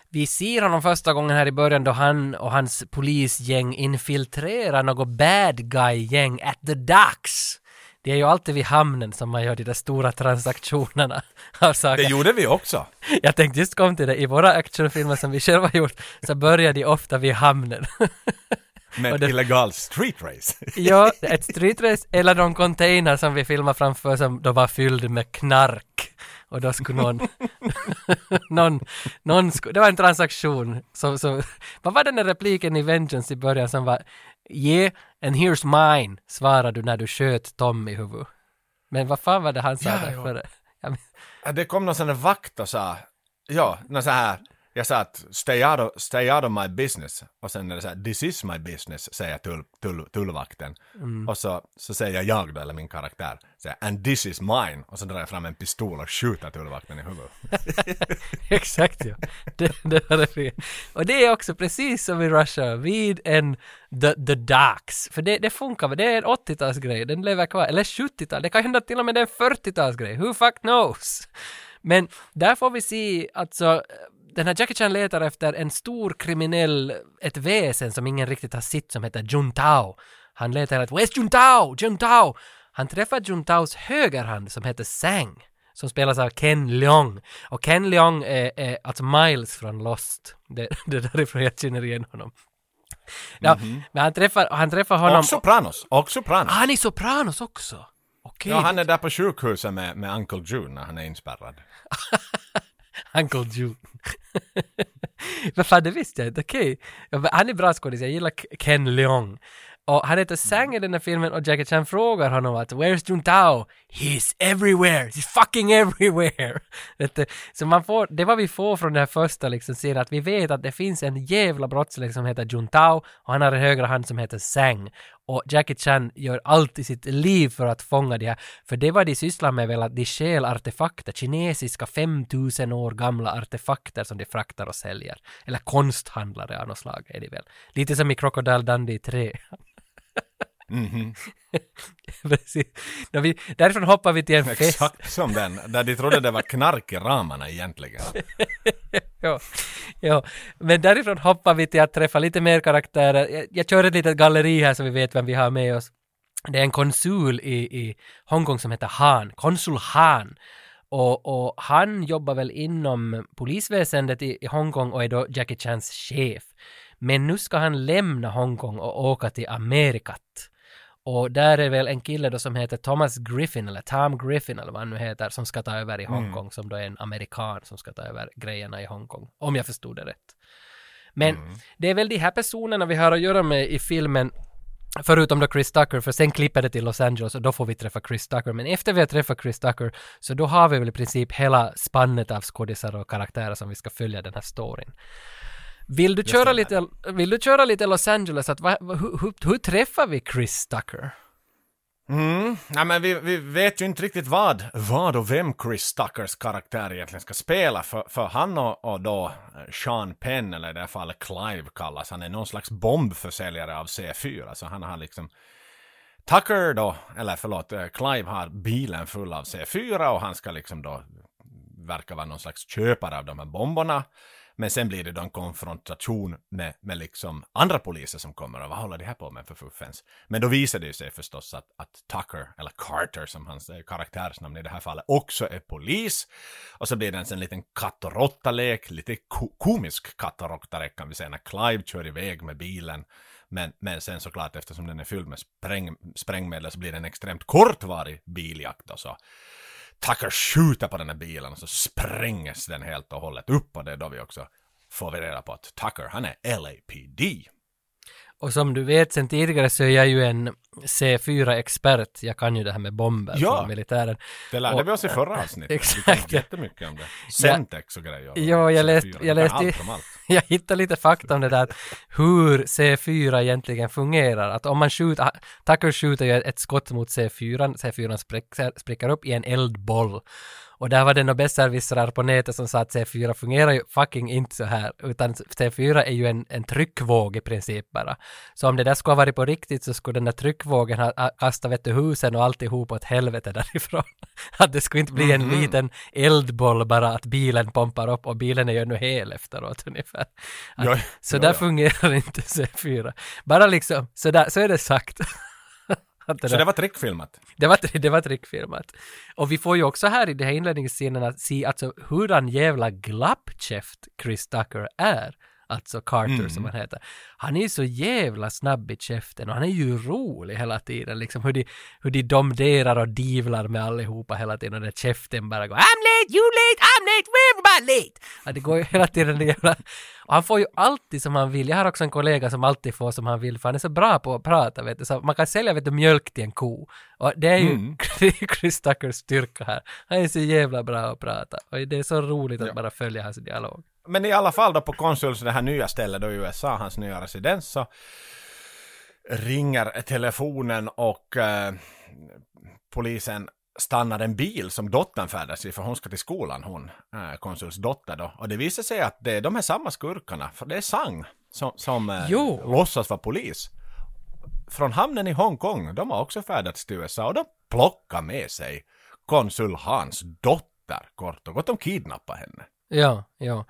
Vi ser honom första gången här i början då han och hans polisgäng infiltrerar något bad guy-gäng at the docks. Det är ju alltid vid hamnen som man gör de där stora transaktionerna av saker. Det gjorde vi också. Jag tänkte just komma till det, i våra actionfilmer som vi själva gjort så börjar de ofta vid hamnen. Med ett illegal street race. Ja, ett streetrace eller någon container som vi filmar framför som då var fylld med knark. Och då skulle någon, någon, någon sku, det var en transaktion. Så, så, vad var den där repliken i Vengeance i början som var Yeah, and here's mine, svarade du när du sköt Tom i huvudet. Men vad fan var det han sa Ja, där ja. före? Ja, men, Ja, Det kom någon sån där vakt och sa, ja, någon så här, jag sa att stay out of, stay out of my business. Och sen är det så här, this is my business, säger tull, tull, tullvakten. Mm. Och så, så säger jag då, eller min karaktär, säger, and this is mine. Och så drar jag fram en pistol och skjuter tullvakten i huvudet. Exakt ja. Det, det var det. Och det är också precis som i Russia, vid en The, the Docks. För det, det funkar, det är en 80-talsgrej, den lever kvar. Eller 70-tal, det kan hända till och med det är en 40-talsgrej. Who fuck knows? Men där får vi se, alltså, den här Jackie Chan letar efter en stor kriminell, ett väsen som ingen riktigt har sett som heter Juntao. Han letar efter, Where's Juntao? Juntao! Han träffar Juntaos högerhand som heter Sang som spelas av Ken Leong. Och Ken Leong är, är alltså Miles från Lost. Det, det är därifrån jag känner igen honom. Ja, Mhm. men han träffar, han träffar honom... Och Sopranos, och Sopranos. Ah, han är Sopranos också! Okej. Ja, han är där på sjukhuset med, med Uncle June när han är inspärrad. Uncle June. Men fan, det visste jag inte. Okej. Okay. Han är bra skådis. Jag gillar Ken Leong. Och han heter Sang i den här filmen och Jackie Chan frågar honom att “Where's Juntao?” “He's everywhere! He's fucking everywhere!” Så man får, det var vi får från den här första liksom serien, att vi vet att det finns en jävla brottsling som heter Juntao och han har en högra hand som heter Sang. Och Jackie Chan gör allt i sitt liv för att fånga de här, för det var de sysslar med väl att de stjäl artefakter, kinesiska 5000 år gamla artefakter som de fraktar och säljer. Eller konsthandlare av något slag är de väl. Lite som i Crocodile Dundee 3. Mhm. Precis. Då vi, därifrån hoppar vi till en fest. Exakt som den, där de trodde det var knark i ramarna egentligen. ja, ja, men därifrån hoppar vi till att träffa lite mer karaktärer. Jag, jag kör ett litet galleri här så vi vet vem vi har med oss. Det är en konsul i, i Hongkong som heter Han, konsul Han. Och, och han jobbar väl inom polisväsendet i, i Hongkong och är då Jackie Chans chef. Men nu ska han lämna Hongkong och åka till Amerikat. Och där är väl en kille då som heter Thomas Griffin, eller Tom Griffin eller vad han nu heter, som ska ta över i Hongkong, Mm. som då är en amerikan som ska ta över grejerna i Hongkong. Om jag förstod det rätt. Men det är väl de här personerna vi har att göra med i filmen, förutom då Chris Tucker, för sen klipper det till Los Angeles och då får vi träffa Chris Tucker. Men efter vi har träffat Chris Tucker, så då har vi väl i princip hela spannet av skådisar och karaktärer som vi ska följa den här storyn. Vill du, köra lite, vill du köra lite Los Angeles? Att, va, hur, hur, hur träffar vi Chris Tucker? Mm, nej men vi, vi vet ju inte riktigt vad, vad och vem Chris Tuckers karaktär egentligen ska spela, för, för han och, och då eh, Sean Penn, eller i det här fallet Clive kallas, han är någon slags bombförsäljare av C4, så han har liksom Tucker då, eller förlåt, eh, Clive har bilen full av C4 och han ska liksom då verka vara någon slags köpare av de här bomberna. Men sen blir det då en konfrontation med, med liksom andra poliser som kommer och vad håller de här på med för fuffens? Men då visar det ju sig förstås att, att Tucker, eller Carter som hans eh, karaktärsnamn i det här fallet, också är polis. Och så blir det en sån liten katt och råtta-lek, lite ko komisk katt och råtta-lek kan vi säga, när Clive kör iväg med bilen. Men, men sen såklart eftersom den är fylld med spräng, sprängmedel så blir det en extremt kortvarig biljakt och så. Tucker skjuter på den här bilen och så sprängs den helt och hållet upp och det är då vi också får vi reda på att Tucker, han är LAPD. Och som du vet sen tidigare så är jag ju en C4-expert. Jag kan ju det här med bomber Ja. från militären. Det lärde Och- vi oss i förra avsnittet. Vi Exakt. kan jättemycket om det. Sentex och grejer. Ja, jag läste, C4, jag läste, jag hittade lite fakta om det där, hur C4 egentligen fungerar. Att om man skjuter, Tucker skjuter ju ett skott mot C4, C4 spricker, spricker upp i en eldboll. Och där var det några besserwissrar på nätet som sa att C4 fungerar ju fucking inte så här, utan C4 är ju en, en tryckvåg i princip bara. Så om det där skulle ha varit på riktigt så skulle den där tryckvågen ha, kastat vet du, husen och alltihop åt helvete därifrån. Att det skulle inte bli en Mhm. liten eldboll bara att bilen pumpar upp och bilen är ju ännu hel efteråt ungefär. Att, Ja, så ja, där ja. fungerar inte C4. Bara liksom, så, där, så är det sagt. Att Så det var trickfilmat? det var, det var trickfilmat. Och vi får ju också här i de här inledningsscenerna se alltså hurdan jävla glappkäft Chris Tucker är. Alltså Carter Mm. som han heter. Han är ju så jävla snabb i käften och han är ju rolig hela tiden. Liksom hur de, hur de domderar och divlar med allihopa hela tiden och den käften bara går I'm late, you late, I'm late, we're everybody late. Ja, det går ju hela tiden det jävla... Och han får ju alltid som han vill. Jag har också en kollega som alltid får som han vill för han är så bra på att prata vet du. Så man kan sälja vet du, mjölk till en ko. Och det är ju Mm. Chris Tuckers styrka här. Han är så jävla bra att prata. Och det är så roligt att bara följa hans dialog. Men i alla fall då på konsuls, det här nya stället då i USA, hans nya residens, så ringer telefonen och eh, polisen stannar en bil som dottern färdas i, för hon ska till skolan, hon, eh, konsuls dotter då. Och det visar sig att det är de här samma skurkarna, för det är Sang som, som eh, låtsas vara polis. Från hamnen i Hongkong, de har också färdats till USA och de plockar med sig konsul Hans dotter, kort och gott, de kidnappar henne. Ja, ja.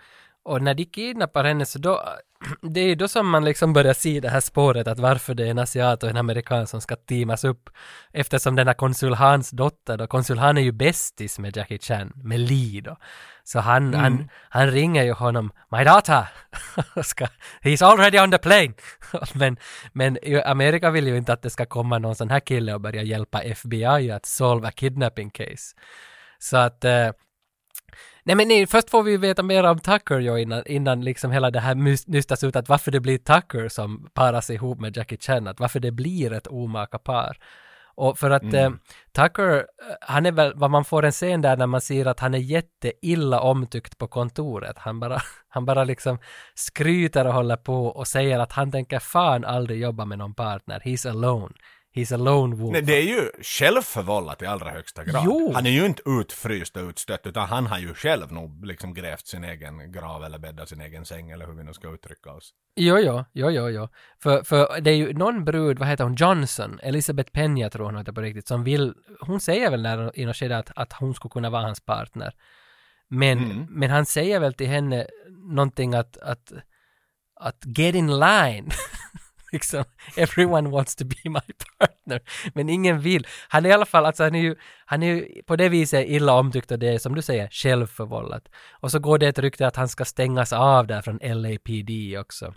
Och när de kidnappar henne så då, det är ju då som man liksom börjar se det här spåret att varför det är en asiat och en amerikan som ska teamas upp. Eftersom den här konsul Hans dotter då, konsul Han är ju bästis med Jackie Chan, med Lee då. Så han, Mm. han, han ringer ju honom, My daughter! Ska, He's already on the plane! men, men Amerika vill ju inte att det ska komma någon sån här kille och börja hjälpa FBI att solva kidnapping case. Så att eh, Nej men nej, först får vi veta mer om Tucker ju innan, innan liksom hela det här nystas ut att varför det blir Tucker som paras ihop med Jackie Chan, att varför det blir ett omaka par. Och för att Mm. eh, Tucker, eh, han är väl, vad man får en scen där när man ser att han är jätteilla omtyckt på kontoret. Han bara, han bara liksom skryter och håller på och säger att han tänker fan aldrig jobba med någon partner. He's alone. He's a lone wolf. Nej, det är ju självförvållat i allra högsta grad. Jo. Han är ju inte utfryst och utstött, utan han har ju själv nog liksom grävt sin egen grav eller bäddat sin egen säng, eller hur vi nu ska uttrycka oss. Jo, jo, jo, jo, jo. För, för det är ju någon brud, vad heter hon, Johnson, Elizabeth Pena tror hon heter på riktigt, som vill, hon säger väl när, i något skede att, att hon skulle kunna vara hans partner. Men, Mm. men han säger väl till henne någonting att, att, att get in line. liksom, everyone wants to be my partner. Men ingen vill. Han är i alla fall, alltså han är ju, han är ju på det viset illa omtyckt och det är som du säger självförvållat. Och så går det ett rykte att han ska stängas av där från LAPD också.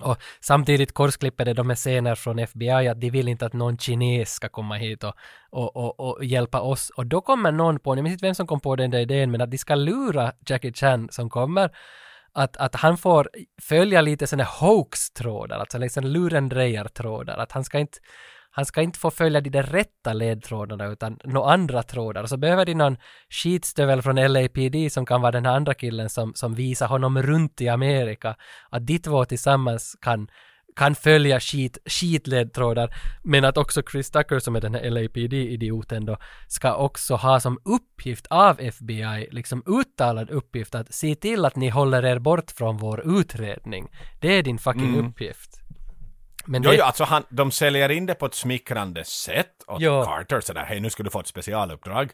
Och samtidigt korsklipper det de här scener från FBI att de vill inte att någon kines ska komma hit och, och, och, och hjälpa oss. Och då kommer någon på, jag minns inte vem som kom på den där idén, men att de ska lura Jackie Chan som kommer att, att han får följa lite sådana hoax-trådar, alltså liksom lurendrejartrådar, att han ska inte han ska inte få följa de där rätta ledtrådarna utan några andra trådar. Så behöver de någon skitstövel från LAPD som kan vara den här andra killen som, som visar honom runt i Amerika. Att de två tillsammans kan, kan följa skit, skitledtrådar. Men att också Chris Tucker som är den här LAPD-idioten då ska också ha som uppgift av FBI, liksom uttalad uppgift att se till att ni håller er bort från vår utredning. Det är din fucking Mm. uppgift. Men jo, det- jo, alltså han, de säljer in det på ett smickrande sätt åt Ja. Carter sådär, hej nu ska du få ett specialuppdrag.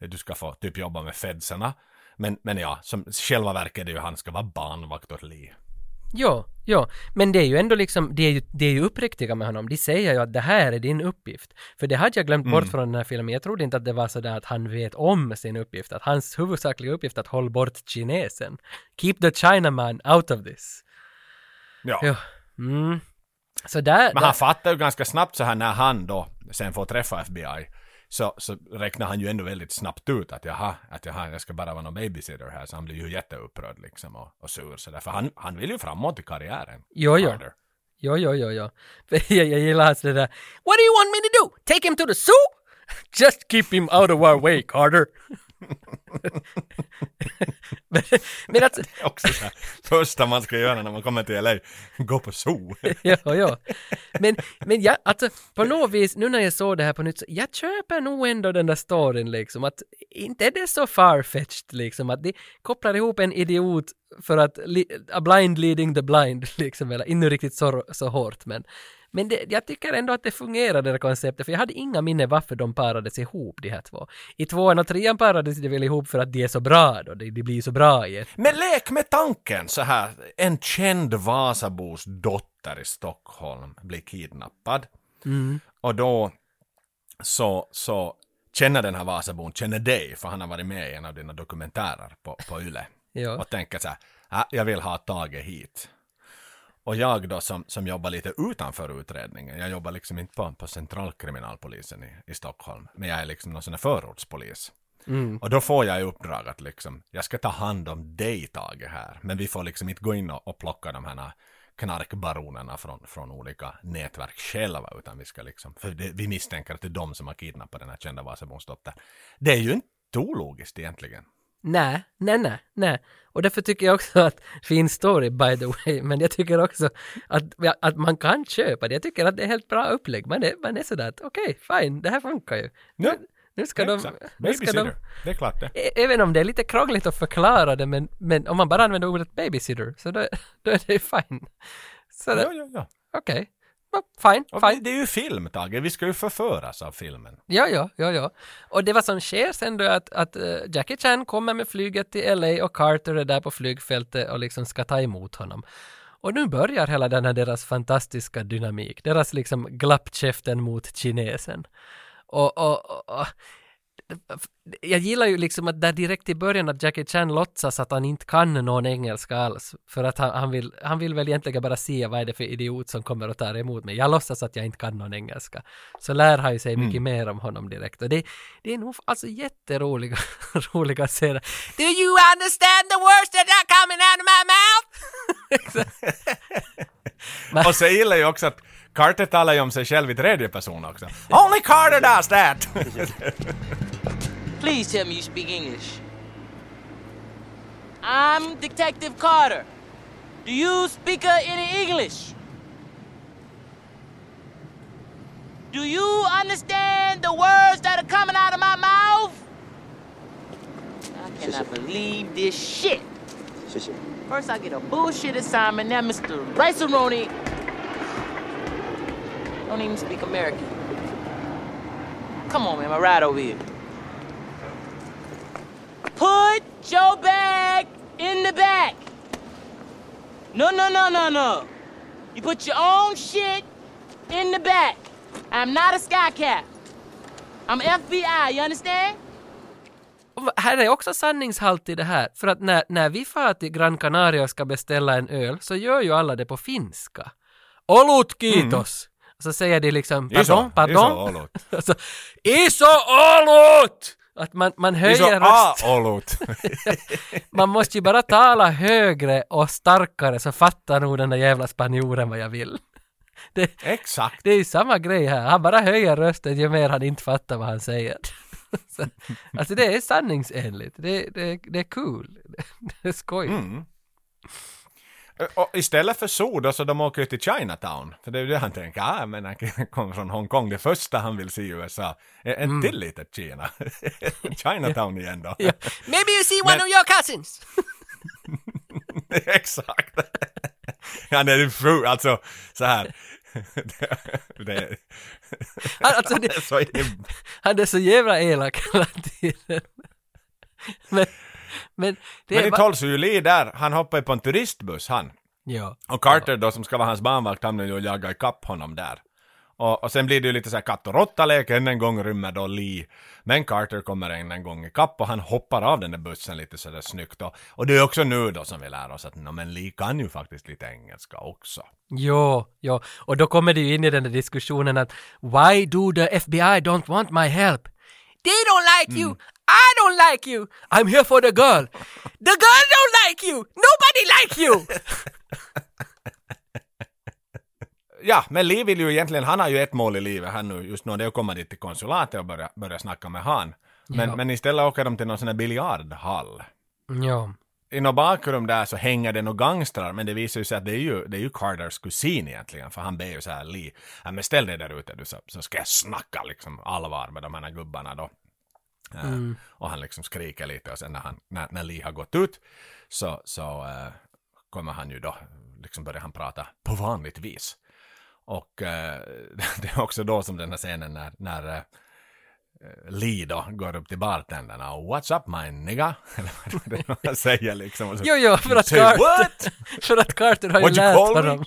Du ska få typ jobba med fedsarna. Men, men ja, som själva verket är det ju han ska vara barnvakt åt Lee. Ja, ja, men det är ju ändå liksom, det är ju, det är ju uppriktiga med honom. De säger ju att det här är din uppgift. För det hade jag glömt bort Mm. från den här filmen. Jag trodde inte att det var sådär att han vet om sin uppgift, att hans huvudsakliga uppgift är att hålla bort kinesen. Keep the Chinaman out of this. Ja. Ja. Mm. Så där... Men där han fattar ju ganska snabbt så här när han då sen får träffa FBI. Så, så räknar han ju ändå väldigt snabbt ut att jaha, att jaha, jag ska bara vara någon babysitter här. Så han blir ju jätteupprörd liksom och, och sur sådär. För han, han vill ju framåt i karriären. Jo, jo. Carter. Jo, jo, jo, jo. Jag, jag gillar hans det där What do you want me to do? Take him to the zoo? Just keep him out of our way, Carter. Men, men alltså, Det är också så här, första man ska göra när man kommer till LA, gå på zoo. ja, ja. Men, men jag, alltså, på något vis, nu när jag såg det här på nytt, så jag köper nog ändå den där storyn liksom, att inte är det så farfetched liksom, att de kopplar ihop en idiot för att, a blind leading the blind liksom, eller inte riktigt så, så hårt, men men det, jag tycker ändå att det fungerar det där konceptet, för jag hade inga minne varför de parades ihop, de här två. I tvåan och trean parades de väl ihop för att de är så bra då, de, de blir så bra i ett. Men lek med tanken så här, en känd Vasabos dotter i Stockholm blir kidnappad. Mm. Och då så, så känner den här Vasabon, känner dig, för han har varit med i en av dina dokumentärer på, på Yle. Ja. Och tänker så här, ah, jag vill ha Tage hit. Och jag då som, som jobbar lite utanför utredningen, jag jobbar liksom inte på, på centralkriminalpolisen i, i Stockholm, men jag är liksom någon sån här förortspolis. Mm. Och då får jag i uppdrag att liksom, jag ska ta hand om dig Tage här, men vi får liksom inte gå in och, och plocka de här knarkbaronerna från, från olika nätverk själva, utan vi ska liksom, för det, vi misstänker att det är de som har kidnappat den här kända Vasabons dotter. Det är ju inte ologiskt egentligen. Nej, nej, nej, nej. Och därför tycker jag också att, fin story by the way, men jag tycker också att, att man kan köpa det. Jag tycker att det är helt bra upplägg. Man är, man är sådär att okej, fine, det här funkar ju. Ja. Nu, ska Ja, de... exakt. Nu ska de det är klart det. Ä- Även om det är lite krångligt att förklara det, men, men om man bara använder ordet babysitter, så då, då är det fine. Så det, Ja, ja, ja. okej. Ja, Fine, Och fine. Det är ju film, Tage. Vi ska ju förföras av filmen. Ja, ja, ja, ja. Och det vad som sker sen då att, att eh, Jackie Chan kommer med flyget till LA och Carter är där på flygfältet och liksom ska ta emot honom. Och nu börjar hela den här deras fantastiska dynamik, deras liksom glappkäften mot kinesen. Och, och, och jag gillar ju liksom att där direkt i början att Jackie Chan låtsas att han inte kan någon engelska alls. För att han, han, vill, han vill väl egentligen bara se vad är det för idiot som kommer och tar emot mig. Jag låtsas att jag inte kan någon engelska. Så lär han ju sig mycket mer om honom direkt. Och det, det är nog alltså jätteroliga roliga scener. Do you understand the words that are coming out of my mouth? Och så gillar jag också att Carter talar ju om sig själv i tredje person också. Only Carter does that! Please tell me you speak English. I'm Detective Carter. Do you speak uh, any English? Do you understand the words that are coming out of my mouth? I cannot believe this shit. First, I get a bullshit assignment. Now, Mr. Rice-A-Roni don't even speak American. Come on, man, my ride over here. Put your bag in the back. No, no, no, no, no. You put your own shit in the back. I'm not a sky cap. I'm FBI, you understand? Här är också sanningshalt i det här, för att när, när vi far till Gran Canaria och ska beställa en öl så gör ju alla det på finska. Olut kiitos! Så säger de liksom pardon, pardon. iso olut. alltså, iso olut! Att man, man höjer röst. A-olut. Man måste ju bara tala högre och starkare så fattar nog den där jävla spanjoren vad jag vill. Det, Exakt. det är ju samma grej här, han bara höjer rösten ju mer han inte fattar vad han säger. Så, alltså det är sanningsenligt, det, det, det är cool, det är skoj. Mm. Och istället för soda så de åker ju till Chinatown. För det är ju det han tänker, ah men han kommer från Hongkong, det första han vill se i USA. En Mm. till litet Kina. Chinatown igen då. Ja. Maybe you see one Men- of your cousins! Exakt. Det är fru, alltså så här. det, det, Han, alltså det, är så han är så jävla elak hela tiden. Men, men det Men är i bara... 12 juli där, han hoppar ju på en turistbuss han. Ja. Och Carter då som ska vara hans barnvakt hamnar ju och jagar ikapp honom där. Och, och sen blir det ju lite så här katt och råtta-lek, än en gång rymmer då Lee. Men Carter kommer än en gång ikapp och han hoppar av den där bussen lite sådär snyggt. Och, och det är också nu då som vi lär oss att no, men Lee kan ju faktiskt lite engelska också. Jo, jo, och då kommer det ju in i den där diskussionen att Why do the FBI don't want my help? They don't like you! I don't like you! I'm here for the girl! The girl don't like you! Nobody like you! Ja, men Lee vill ju egentligen, han har ju ett mål i livet här nu just nu, det är att komma dit till konsulatet och börja, börja snacka med han. Men, Ja. men istället åker de till någon sån här biljardhall. ja. I något bakrum där så hänger det några gangstrar, men det visar ju sig att det är ju, det är ju Carters kusin egentligen, för han ber ju så här Lee, ja, men ställ dig där ute du så, så ska jag snacka liksom allvar med de här gubbarna då. Eh, Mm. och han liksom skriker lite och sen när, han, när, när Lee har gått ut så, så eh, kommer han ju då, liksom börjar han prata på vanligt vis. Och eh, det är också då som den här scenen när, när Lee då går upp till bartenderna och What's up my nigga? Eller vad det är han säger liksom. Så, Jo, jo, för att Carter, what? för att Carter har ju lärt honom.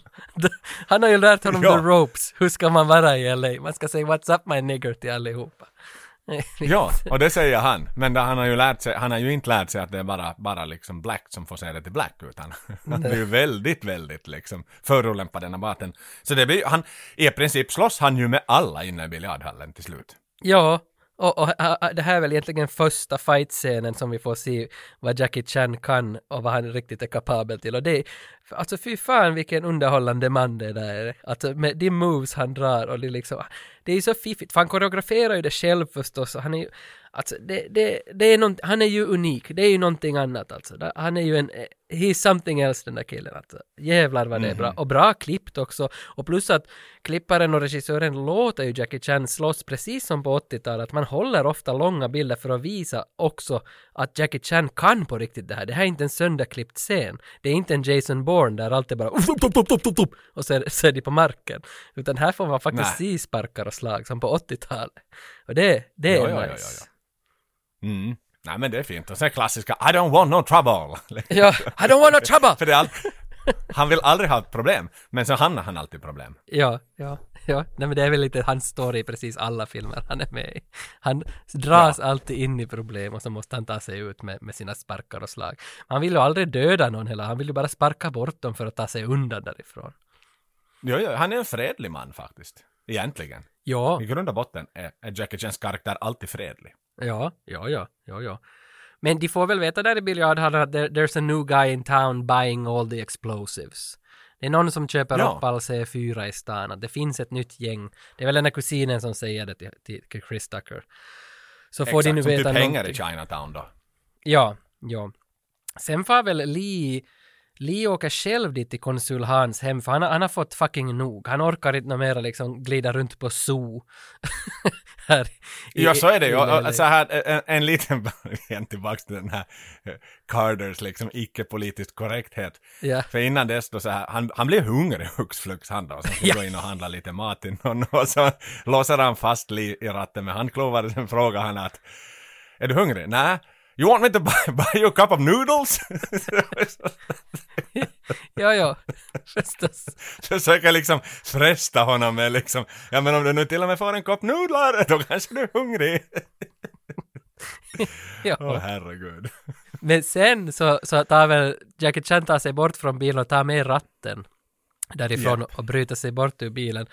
Han har ju lärt honom Ja. the ropes. Hur ska man vara i LA? Man ska säga what's up my nigger till allihopa. Ja, och det säger han. Men han har ju lärt sig, han har ju inte lärt sig att det är bara, bara liksom Black som får säga det till Black, utan han är ju väldigt, väldigt liksom förolämpad den här baten. Så det blir, han, i princip slåss han ju med alla inne i biljardhallen till slut. Ja, och, och och, det här är väl egentligen första fight-scenen som vi får se vad Jackie Chan kan och vad han riktigt är kapabel till. Och det är, alltså fy fan vilken underhållande man det där är. Alltså med de moves han drar och det liksom, det är så fiffigt. För han koreograferar ju det själv förstås och han är ju, alltså det, det, det är nånt, han är ju unik. Det är ju någonting annat alltså. Han är ju en, he's something else den där killen alltså. Jävlar vad det är bra. Och bra klippt också. Och plus att klipparen och regissören låter ju Jackie Chan slåss precis som på 80-talet. Att man håller ofta långa bilder för att visa också att Jackie Chan kan på riktigt det här. Det här är inte en sönderklippt scen. Det är inte en Jason Bourne där allt är bara och så är, så är de på marken. Utan här får man faktiskt se sparkar och slag som på 80-talet. Och det, det är Ja, nice. ja, ja, ja, Mm. Nej men det är fint. Och sen klassiska I don't want no trouble. Ja, I don't want no trouble! För det är all... Han vill aldrig ha problem, men så hamnar han alltid problem. Ja, ja, ja. Nej men det är väl lite hans story i precis alla filmer han är med i. Han dras alltid in i problem och så måste han ta sig ut med, med sina sparkar och slag. Han vill ju aldrig döda någon heller, han vill ju bara sparka bort dem för att ta sig undan därifrån. Jo, jo, han är en fredlig man faktiskt. Egentligen. Ja, I grund och botten är, är Jackie Chans karaktär alltid fredlig. ja, ja, ja, ja, ja. Men de får väl veta där i biljardhallen att there, there's a new guy in town buying all the explosives. Det är någon som köper Ja. upp all C4 i stan, att det finns ett nytt gäng. Det är väl den där kusinen som säger det till, till Chris Tucker. Så får de nu som veta typ hänger i någonting. Chinatown då. Ja, ja. Sen får väl Lee, Lee åker själv dit till konsul Hans hem för han, har- han har fått fucking nog. Han orkar inte mera liksom glida runt på zoo. här i- Ja, så är det ju. LA. Och- och Så här, en, en liten igen tillbaks till den här eh, Carters liksom icke-politisk korrekthet. Ja. För innan dess då så här, han, han blir hungrig hux flux han då. Så får gå in och handla lite mat till någon och så låser han fast Lee i ratten med handklovar och sen frågar han att Är du hungrig? Nej. You want me to buy, buy you a cup of noodles? Ja, ja, förstås. Försöker liksom fresta honom med liksom, ja men om du nu till och med får en kopp nudlar, då kanske du är hungrig. Ja. Åh herregud. Men sen så, så tar väl Jackie Chan tar sig bort från bilen och tar med ratten därifrån och bryter sig bort ur bilen.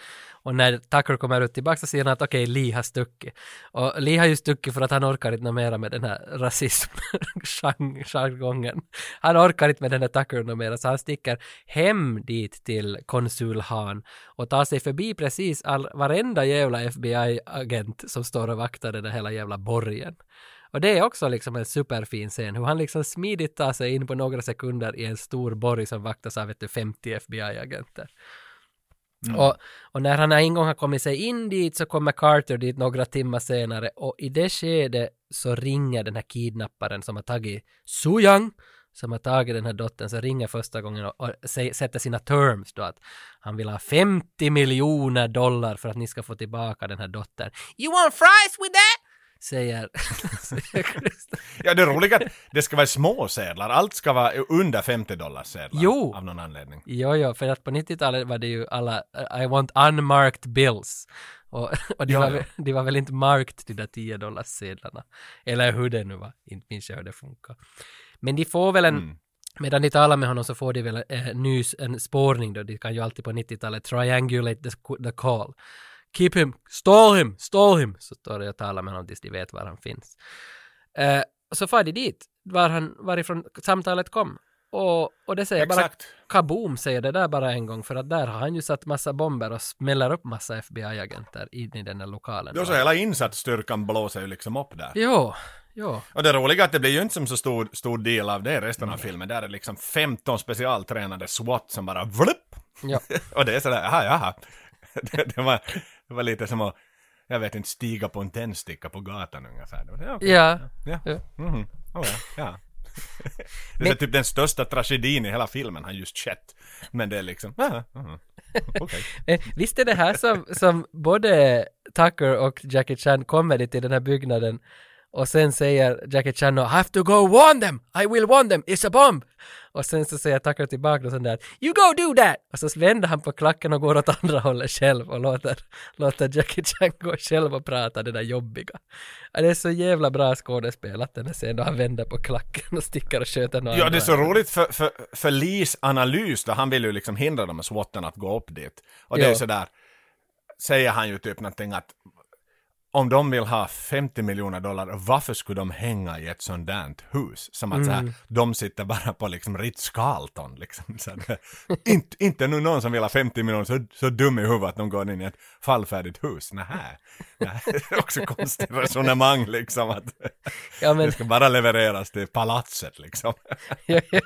Och när Tucker kommer ut tillbaka så säger han att okej, Lee har stuckit. Och Lee har ju stuckit för att han orkar inte mera med den här rasism-jargongen. Han orkar inte med den här Tucker mera, så han sticker hem dit till konsul Han och tar sig förbi precis all, varenda jävla FBI-agent som står och vaktar den där hela jävla borgen. Och det är också liksom en superfin scen, hur han liksom smidigt tar sig in på några sekunder i en stor borg som vaktas av vet du, 50 FBI-agenter. Mm. Och, och när han en gång har kommit sig in dit så kommer Carter dit några timmar senare och i det skedet så ringer den här kidnapparen som har tagit Su Yang som har tagit den här dottern så ringer första gången och, och sä- sätter sina terms då att han vill ha 50 miljoner dollar för att ni ska få tillbaka den här dottern. You want fries with that? Säger. Ja, det roliga är att det ska vara små sedlar. Allt ska vara under 50 dollars sedlar. Jo. Av någon anledning. Jo, jo, för att på 90-talet var det ju alla I want unmarked bills. Och, och de, Ja, var, ja. de var väl inte marked de där 10 dollars sedlarna. Eller hur det nu var, inte minns jag hur det funkar. Men de får väl en, Mm. medan de talar med honom så får de väl eh, nys, en spårning då, de kan ju alltid på 90-talet triangulate the, the call. Keep him, stall him, stall him, så står det och talar med honom tills de vet var han finns. Eh, så far de dit, var han, varifrån samtalet kom. Och, och det säger bara Exakt. kaboom säger det där bara en gång för att där har han ju satt massa bomber och smäller upp massa FBI-agenter in i den där lokalen. Då så hela insatsstyrkan blåser ju liksom upp där. Jo, jo. Och det roliga är att det blir ju inte som så stor, stor del av det resten av filmen. Där är det liksom 15 specialtränade SWAT som bara vlupp! Ja. och det är sådär, jaha, jaha. det, det, var, det var lite som att, jag vet inte, stiga på en tändsticka på gatan ungefär. Det var, ja, okej. Ja. ja. Ja. Mhm. Oh, ja. ja. det är typ den största tragedin i hela filmen har just skett. Men det är liksom, ja, mhm. okej. Eh, Visst är det här som, som både Tucker och Jackie Chan kommer dit till den här byggnaden och sen säger Jackie Chan I have to go warn them, I will warn them, it's a bomb! Och sen så säger Tucker tillbaka och sånt där You go do that! Och så vänder han på klacken och går åt andra hållet själv och låter, låter Jackie Chan gå själv och prata det där jobbiga. Ja, det är så jävla bra skådespelat den här scenen då han vänder på klacken och sticker och sköter några Ja, det är så roligt för, för, för Lees analys då, han vill ju liksom hindra de här SWATen att gå upp dit. Och det är Ja. ju sådär, säger han ju typ någonting att om de vill ha 50 miljoner dollar, varför skulle de hänga i ett där hus? Som att så här, Mm. de sitter bara på liksom Ritz-Carlton liksom. Så här, inte, inte nu någon som vill ha 50 miljoner så, så dum i huvudet att de går in i ett fallfärdigt hus. Nähä. Det är också konstigt resonemang liksom att Ja, men- det ska bara levereras till palatset liksom. ja, ja,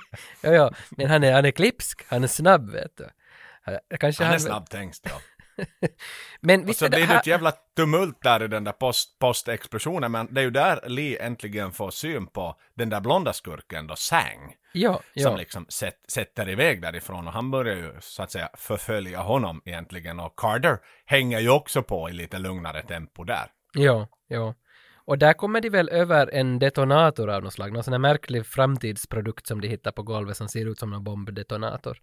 ja, men han är, han är klipsk, han är snabb vet du. Eh, Kanske Han är snabbtänkt ja. Men Och visst så är det blir det här... ett jävla tumult där i den där post, postexplosionen, men det är ju där Lee äntligen får syn på den där blonda skurken då, Sang. Ja, ja. Som liksom sätt, sätter iväg därifrån och han börjar ju så att säga förfölja honom egentligen och Carter hänger ju också på i lite lugnare tempo där. Ja, ja. Och där kommer de väl över en detonator av något slag, någon sån här märklig framtidsprodukt som de hittar på golvet som ser ut som en bombdetonator.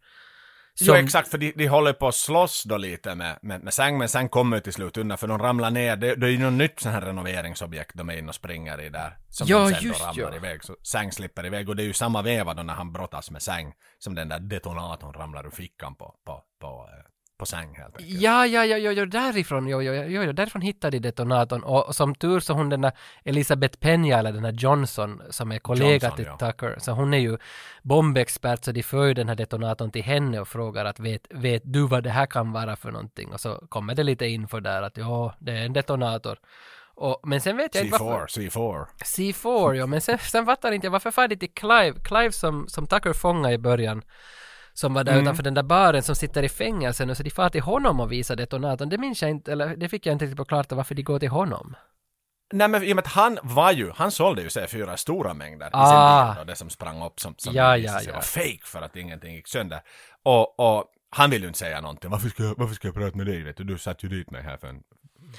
Jo Som- exakt, för de, de håller på att slåss då lite med, med, med Sang, men Sang kommer ju till slut undan för de ramlar ner, det, det är ju något nytt sån här renoveringsobjekt de är inne och springer i där. Som Ja, de sen just då ramlar ja. iväg, så Sang slipper iväg och det är ju samma veva då när han brottas med Sang som den där detonatorn ramlar ur fickan på, på, på, eh, på Sang helt enkelt. Ja, ja, ja, ja, ja, därifrån, jo, jo, jo, jo, därifrån hittade de detonatorn och, och som tur så hon den där Elisabeth Peña eller den här Johnson som är kollega Johnson, till ja. Tucker, så hon är ju bombexpert så de för ju den här detonatorn till henne och frågar att vet, vet du vad det här kan vara för någonting? Och så kommer det lite info där att ja, det är en detonator. Och, men sen vet jag inte varför... C4, C4. C4, ja, men sen, sen fattar inte jag varför far de till Clive, Clive som, som Tucker fångade i början, som var där Mm. utanför den där baren som sitter i fängelse nu, så de far till honom och visar detonatorn. Det minns jag inte, eller det fick jag inte riktigt på klart varför de går till honom. Nej men i och med att han var ju, han sålde ju C4 i stora mängder i Ah. sin bil och det som sprang upp som, som Ja, ja, ja. var fake för att ingenting gick sönder. Och, och han vill ju inte säga någonting, varför ska, jag- varför ska jag prata med dig vet du, du satt ju dit mig här för en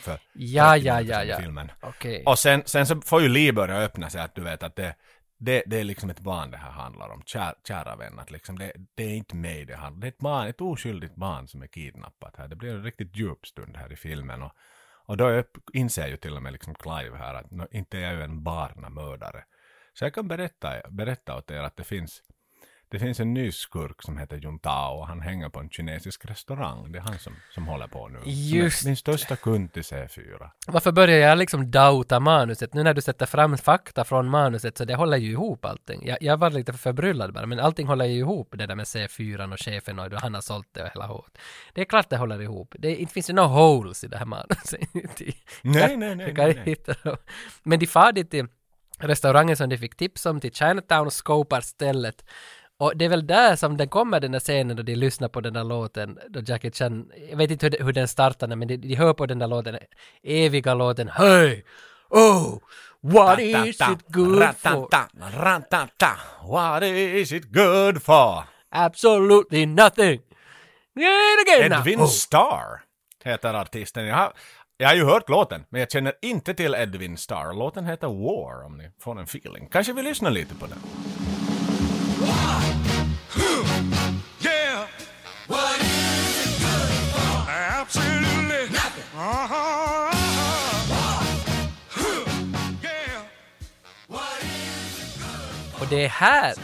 för Ja, 30 ja, ja, i ja. filmen. Okej. Och sen, sen så får ju Lee börja öppna sig att du vet att det, det, det är liksom ett barn det här handlar om. Kär, kära vän, att liksom det, det är inte mig det handlar om. Det är ett barn, ett oskyldigt barn som är kidnappat här. Det blir en riktigt djup stund här i filmen. Och, och då inser ju till och med liksom Clive här att no, inte är jag ju en barnamördare. Så jag kan berätta, berätta åt er att det finns det finns en ny skurk som heter Juntao och han hänger på en kinesisk restaurang. Det är han som, som håller på nu. Just Min största kund till C4. Varför börjar jag liksom doubta manuset? Nu när du sätter fram fakta från manuset så det håller ju ihop allting. Jag, jag var lite förbryllad bara, men allting håller ju ihop det där med C4 och chefen och han har sålt det och hela hårt. Det är klart det håller ihop. Det inte finns ju några holes i det här manuset. Nej, nej, nej, nej, nej. Men de far dit till restaurangen som de fick tips om till Chinatown och scopar stället. Och det är väl där som den kommer den där scenen då de lyssnar på den där låten då Jackie Chan, jag vet inte hur, hur den startade men de, de hör på den där låten, eviga låten Hey! Oh! What is it good for? What is it good for? Absolutely nothing! Edwin Oh. Starr heter artisten. Jag har, jag har ju hört låten, men jag känner inte till Edwin Starr. Låten heter War, om ni får en feeling. Kanske vi lyssnar lite på den. Det är här,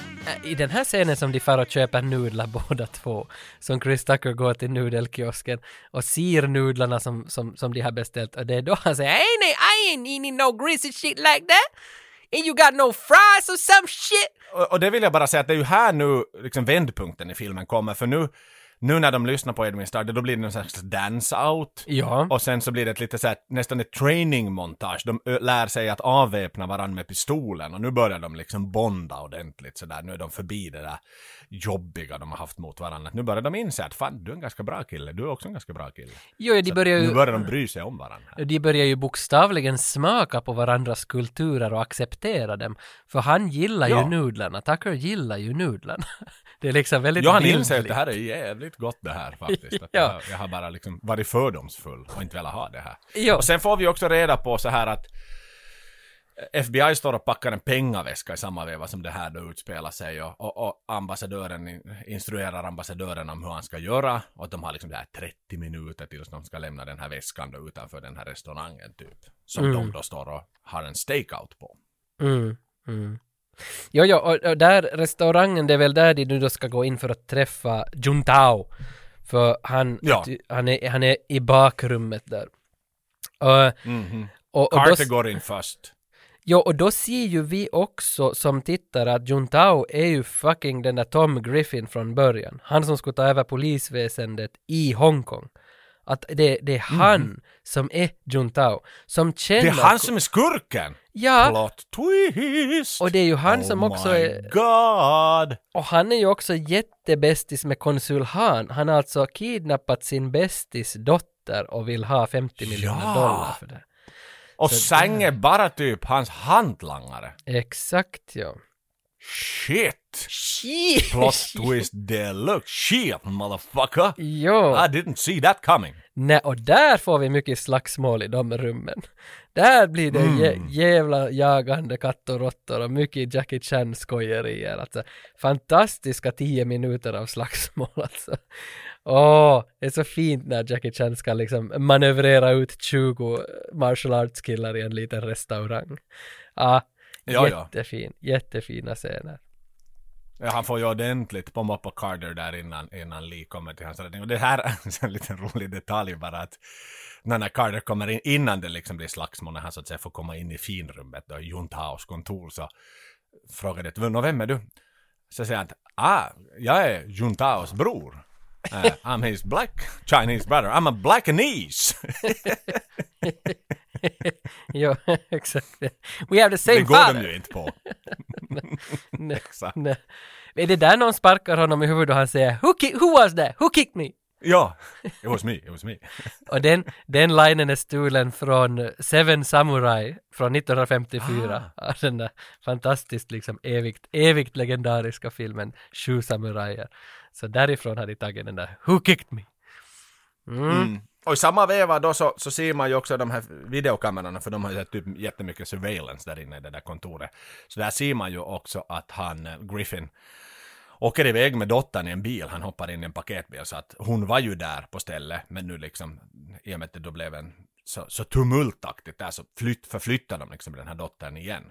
i den här scenen som de far och köper nudlar båda två, som Chris Tucker går till nudelkiosken och ser nudlarna som, som, som de har beställt och det är då han säger Hey, nej, I ain't eating no greasy shit like that! And you got no fries or some shit! Och, och det vill jag bara säga att det är ju här nu liksom vändpunkten i filmen kommer, för nu nu när de lyssnar på Edwin Starr, då blir det någon slags dance-out. Ja. Och sen så blir det ett lite så här, nästan ett training-montage. De lär sig att avväpna varandra med pistolen och nu börjar de liksom bonda ordentligt sådär. Nu är de förbi det där jobbiga de har haft mot varandra. Nu börjar de inse att fan, du är en ganska bra kille, du är också en ganska bra kille. Jo, de börjar ju... Nu börjar de bry sig om varandra. De börjar ju bokstavligen smaka på varandras kulturer och acceptera dem. För han gillar Ja. ju nudlarna, Tucker gillar ju nudlarna. Det är liksom väldigt Ja, han bildligt. inser att det här är jävligt gott det här faktiskt. Ja. jag, jag har bara liksom varit fördomsfull och inte velat ha det här. Ja. Och sen får vi också reda på så här att FBI står och packar en pengaväska i samma veva som det här då utspelar sig och, och, och ambassadören in- instruerar ambassadören om hur han ska göra och de har liksom det här 30 minuter tills de ska lämna den här väskan då utanför den här restaurangen typ. Som Mm. de då står och har en stakeout på. Mm, mm. Jo, jo, och, och där restaurangen, det är väl där de nu då ska gå in för att träffa Juntao. För han, Ja. han, är, han är i bakrummet där. Och, Mhm. och, och då, Carter går in först. jo, och då ser ju vi också som tittare att Juntao är ju fucking den där Tom Griffin från början. Han som skulle ta över polisväsendet i Hongkong. Att det, det är han som är Juntao. Som känner... Det är han som är skurken! Ja. Plot twist! Och det är ju han oh som också my är... God! Och han är ju också jättebästis med konsul Han. Han har alltså kidnappat sin bästis dotter och vill ha 50 miljoner Ja. dollar för det. Och Så Sang är bara typ hans hantlangare. Exakt ja. Shit! Shit! Plot twist deluxe. Shit motherfucker! Jo. I didn't see that coming. Nej, och där får vi mycket slagsmål i de rummen. Där blir det Mm. jä- jävla jagande katt och råttor och mycket Jackie Chan skojerier. Alltså, fantastiska tio minuter av slagsmål alltså. Åh, det är så fint när Jackie Chan ska liksom manövrera ut 20 martial arts killar i en liten restaurang. Ja, Ja, ja. jättefin, jättefina scener. Ja, han får ju ordentligt pomma på Carter där innan, innan Lee kommer till hans räddning. Och det här är en liten rolig detalj bara att när, när Carter kommer in, innan det liksom blir slagsmål, när han så att säga får komma in i finrummet då, i Juntaos kontor, så frågar det "Nå, vem är du? Så säger han ah, jag är Juntaos bror. Uh, I'm his black Chinese brother. I'm a blackanese. jo, exakt. We have the same det går father. de ju inte på. Nej, Exakt. nej. Är det där någon sparkar honom i huvudet och han säger who, ki- who was that? Who kicked me? Ja, it was me, it was me. Och den, den linen är stulen från Seven Samurai från 1954. Av Den där fantastiskt liksom evigt, evigt legendariska filmen Sju samurajer. Så därifrån har de tagit den där Who kicked me? Mm. Mm. Och i samma veva då så, så ser man ju också de här videokamerorna för de har ju typ jättemycket surveillance där inne i det där kontoret. Så där ser man ju också att han, eh, Griffin, åker iväg med dottern i en bil, han hoppar in i en paketbil så att hon var ju där på stället men nu liksom i och med att det då blev en så, så tumultaktigt där så flytt, förflyttar de liksom den här dottern igen.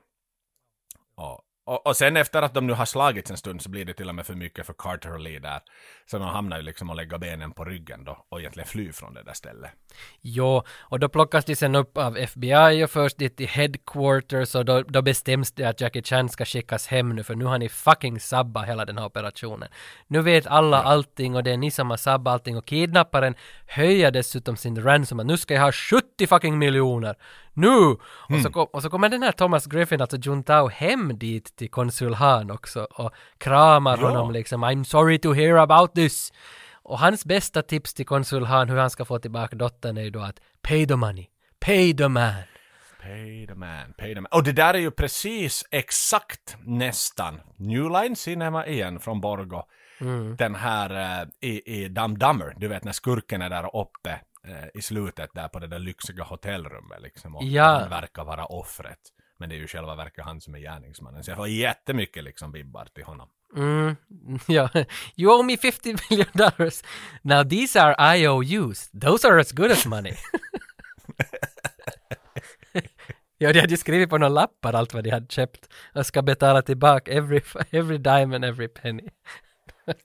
Och, och, och sen efter att de nu har slagits en stund så blir det till och med för mycket för Carter och Lee där. Så de hamnar ju liksom att lägga benen på ryggen då och egentligen fly från det där stället. Jo, och då plockas de sen upp av FBI och först dit till headquarters och då, då bestäms det att Jackie Chan ska skickas hem nu för nu har ni fucking sabbat hela den här operationen. Nu vet alla ja. allting och det är ni som har sabbat allting och kidnapparen höjer dessutom sin ransom att nu ska jag ha 70 fucking miljoner. Nu! Mm. Och, så kom, och så kommer den här Thomas Griffin, alltså Juntao, hem dit till konsul Han också och kramar ja. honom liksom I'm sorry to hear about this. Och hans bästa tips till konsul Han hur han ska få tillbaka dottern är ju då att pay the money, pay the man. Pay the man, pay the man. Och det där är ju precis exakt nästan New Line Cinema igen från Borgo. Mm. Den här uh, i, i Dumb Dummer, du vet när skurken är där uppe uh, i slutet där på det där lyxiga hotellrummet liksom. Och ja. han verkar vara offret. Men det är ju själva verket han som är gärningsmannen. Så jag får jättemycket liksom vibbar till honom. Mm, ja. You owe me 50 million dollars. Now these are IOUs. Those are as good as money. ja, de hade ju skrivit på några lappar allt vad de hade köpt och ska betala tillbaka every, every dime and every penny.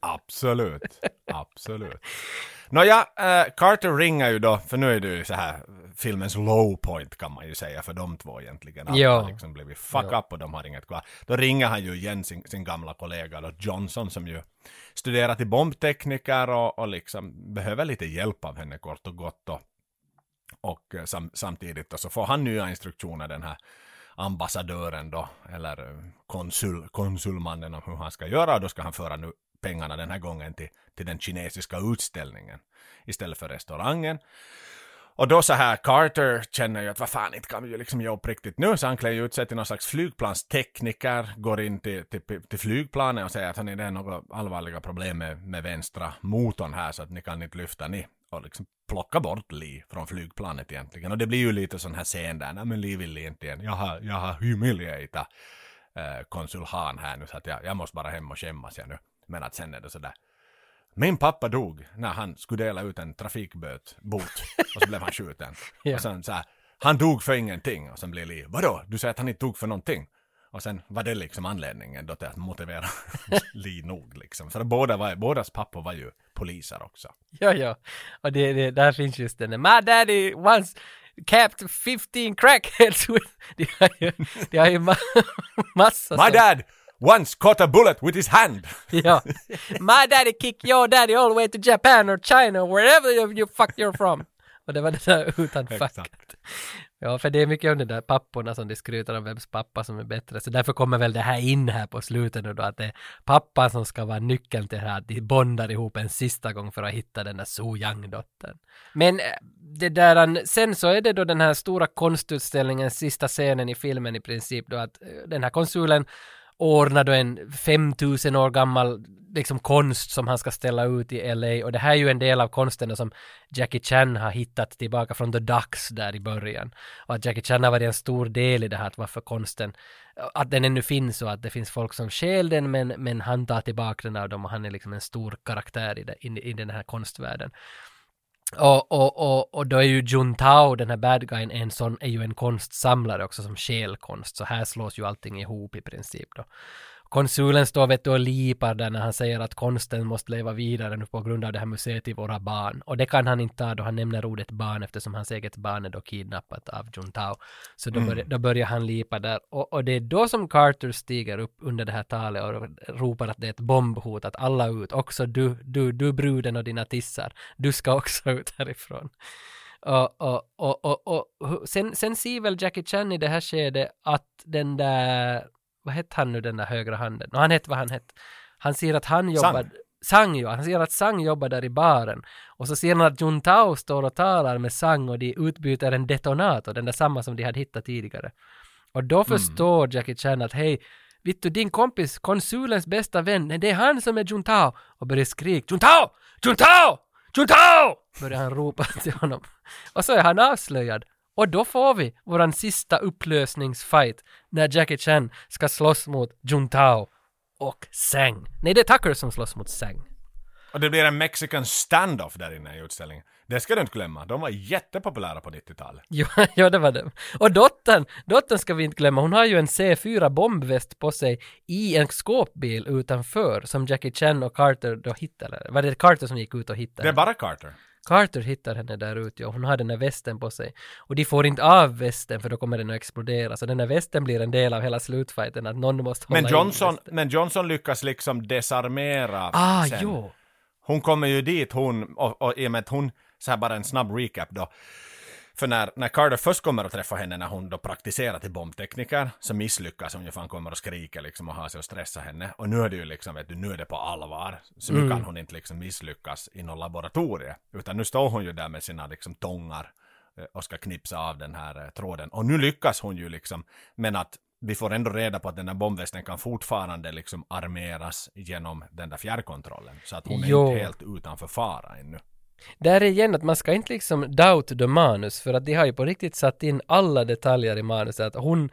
Absolut, absolut. Nåja, äh, Carter ringer ju då, för nu är det ju så här filmens low point kan man ju säga för de två egentligen. Allt ja. har liksom blivit fuck ja. up och de har inget kvar. Då ringer han ju igen sin, sin gamla kollega då, Johnson som ju studerar till bombtekniker och, och liksom behöver lite hjälp av henne kort och gott då. Och eh, sam, samtidigt då så får han nya instruktioner den här ambassadören då, eller eh, konsul, konsulmannen om hur han ska göra. Och då ska han föra nu pengarna den här gången till, till den kinesiska utställningen istället för restaurangen. Och då så här, Carter känner ju att vad fan, inte kan vi ju liksom ge upp riktigt nu, så han klär ju ut sig till någon slags flygplanstekniker, går in till, till, till flygplanet och säger att han är några allvarliga problem med, med vänstra motorn här så att ni kan inte lyfta ni. Och liksom plocka bort Lee från flygplanet egentligen. Och det blir ju lite sån här scen där, nej men Lee vill inte igen, jag har, jag har humiliatat eh, konsul Han här nu så att jag, jag måste bara hem och skämmas jag nu. Men att sen är det sådär. Min pappa dog när han skulle dela ut en trafikböt, bot, och så blev han skjuten. ja. Och sen så här, han dog för ingenting. Och sen blev Li, vadå? Du säger att han inte dog för någonting? Och sen var det liksom anledningen då till att motivera Li nog liksom. För båda var, bådas pappor var ju poliser också. Ja, ja. Och det, det, där finns just den My daddy once capped 15 crackheads with... De har ju, de har ju ma massa... My dad once caught a bullet with his hand. ja. My daddy kick your daddy all the way to Japan or China wherever you, you fuck you're from. Och det var det där utan fuck. Ja, för det är mycket om de där papporna som de skryter om vems pappa som är bättre. Så därför kommer väl det här in här på slutet nu då att det är pappan som ska vara nyckeln till det här. Att de bondar ihop en sista gång för att hitta den där So Young-dottern. Men eh, det där, sen så är det då den här stora konstutställningen, sista scenen i filmen i princip då att eh, den här konsulen ordnar då en 5000 år gammal liksom konst som han ska ställa ut i LA och det här är ju en del av konsten som Jackie Chan har hittat tillbaka från The Ducks där i början. Och att Jackie Chan har varit en stor del i det här, att varför konsten, att den ännu finns och att det finns folk som stjäl den men, men han tar tillbaka den av dem och han är liksom en stor karaktär i, det, i, i den här konstvärlden. Och, och, och, och då är ju Jun Tao, den här bad guyen, en sån, är ju en konstsamlare också som själkonst, Så här slås ju allting ihop i princip då. Konsulen står vet du och lipar där när han säger att konsten måste leva vidare nu på grund av det här museet i våra barn. Och det kan han inte ta då han nämner ordet barn eftersom hans eget barn är då kidnappat av Juntao. Så då, mm. börjar, då börjar han lipa där. Och, och det är då som Carter stiger upp under det här talet och ropar att det är ett bombhot, att alla ut, också du, du, du bruden och dina tissar, du ska också ut härifrån. Och, och, och, och, och sen, sen ser väl Jackie Chan i det här skedet att den där vad hette han nu den där högra handen? Och han hette vad han hette. Han ser att han jobbar... Sang. Sang ja, han ser att Sang jobbar där i baren. Och så ser han att Jun Tao står och talar med Sang och de utbyter en detonator, den där samma som de hade hittat tidigare. Och då mm. förstår Jackie Chan att hej, vet du din kompis, konsulens bästa vän, det är han som är Jun Tao. Och börjar skrika Jun Tao! Jun Tao! Juntao! Börjar han ropa till honom. Och så är han avslöjad. Och då får vi våran sista upplösningsfight när Jackie Chan ska slåss mot Juntao och Sang. Nej, det är Tucker som slåss mot Sang. Och det blir en mexican standoff där inne i utställningen. Det ska du inte glömma, de var jättepopulära på 90-talet. Ja, ja, det var det. Och dottern, dottern ska vi inte glömma, hon har ju en C4 bombväst på sig i en skåpbil utanför som Jackie Chan och Carter då hittade. Var det Carter som gick ut och hittade? Det är bara Carter. Carter hittar henne där ute och hon har den här västen på sig. Och de får inte av västen för då kommer den att explodera. Så den här västen blir en del av hela slutfighten att någon måste hålla Men Johnson, men Johnson lyckas liksom desarmera Ah, sen. jo. Hon kommer ju dit hon, och, och i och med att hon, så här bara en snabb recap då. För när, när Carter först kommer att träffa henne när hon då praktiserar till bombtekniker så misslyckas hon ju för han kommer och skriker liksom och har sig och stressa henne. Och nu är det ju liksom, vet du, nu är det på allvar. Så nu Mm. kan hon inte liksom misslyckas i något laboratorie. Utan nu står hon ju där med sina liksom tångar eh, och ska knipsa av den här eh, tråden. Och nu lyckas hon ju liksom, men att vi får ändå reda på att den här bombvästen kan fortfarande liksom armeras genom den där fjärrkontrollen. Så att hon är Jo. inte helt utanför fara ännu. Där är igen att man ska inte liksom doubt the manus för att de har ju på riktigt satt in alla detaljer i manuset. Att hon,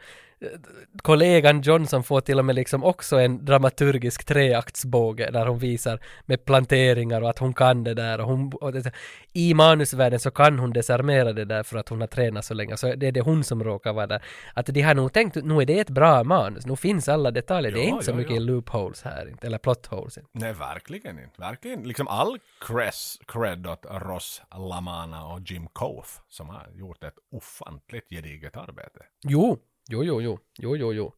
kollegan Johnson får till och med liksom också en dramaturgisk treaktsbåge där hon visar med planteringar och att hon kan det där och hon, och det, i manusvärlden så kan hon desarmera det där för att hon har tränat så länge. Så det är det hon som råkar vara där. Att de har nog tänkt, nu är det ett bra manus, nu finns alla detaljer, det är Ja, inte så ja, mycket ja. loopholes här, inte, eller plot holes. Inte. Nej, verkligen inte. Verkligen. Liksom all cress, cred åt Ross Lamana och Jim Kof som har gjort ett ofantligt gediget arbete. Jo, jo, jo, jo, jo, jo, jo.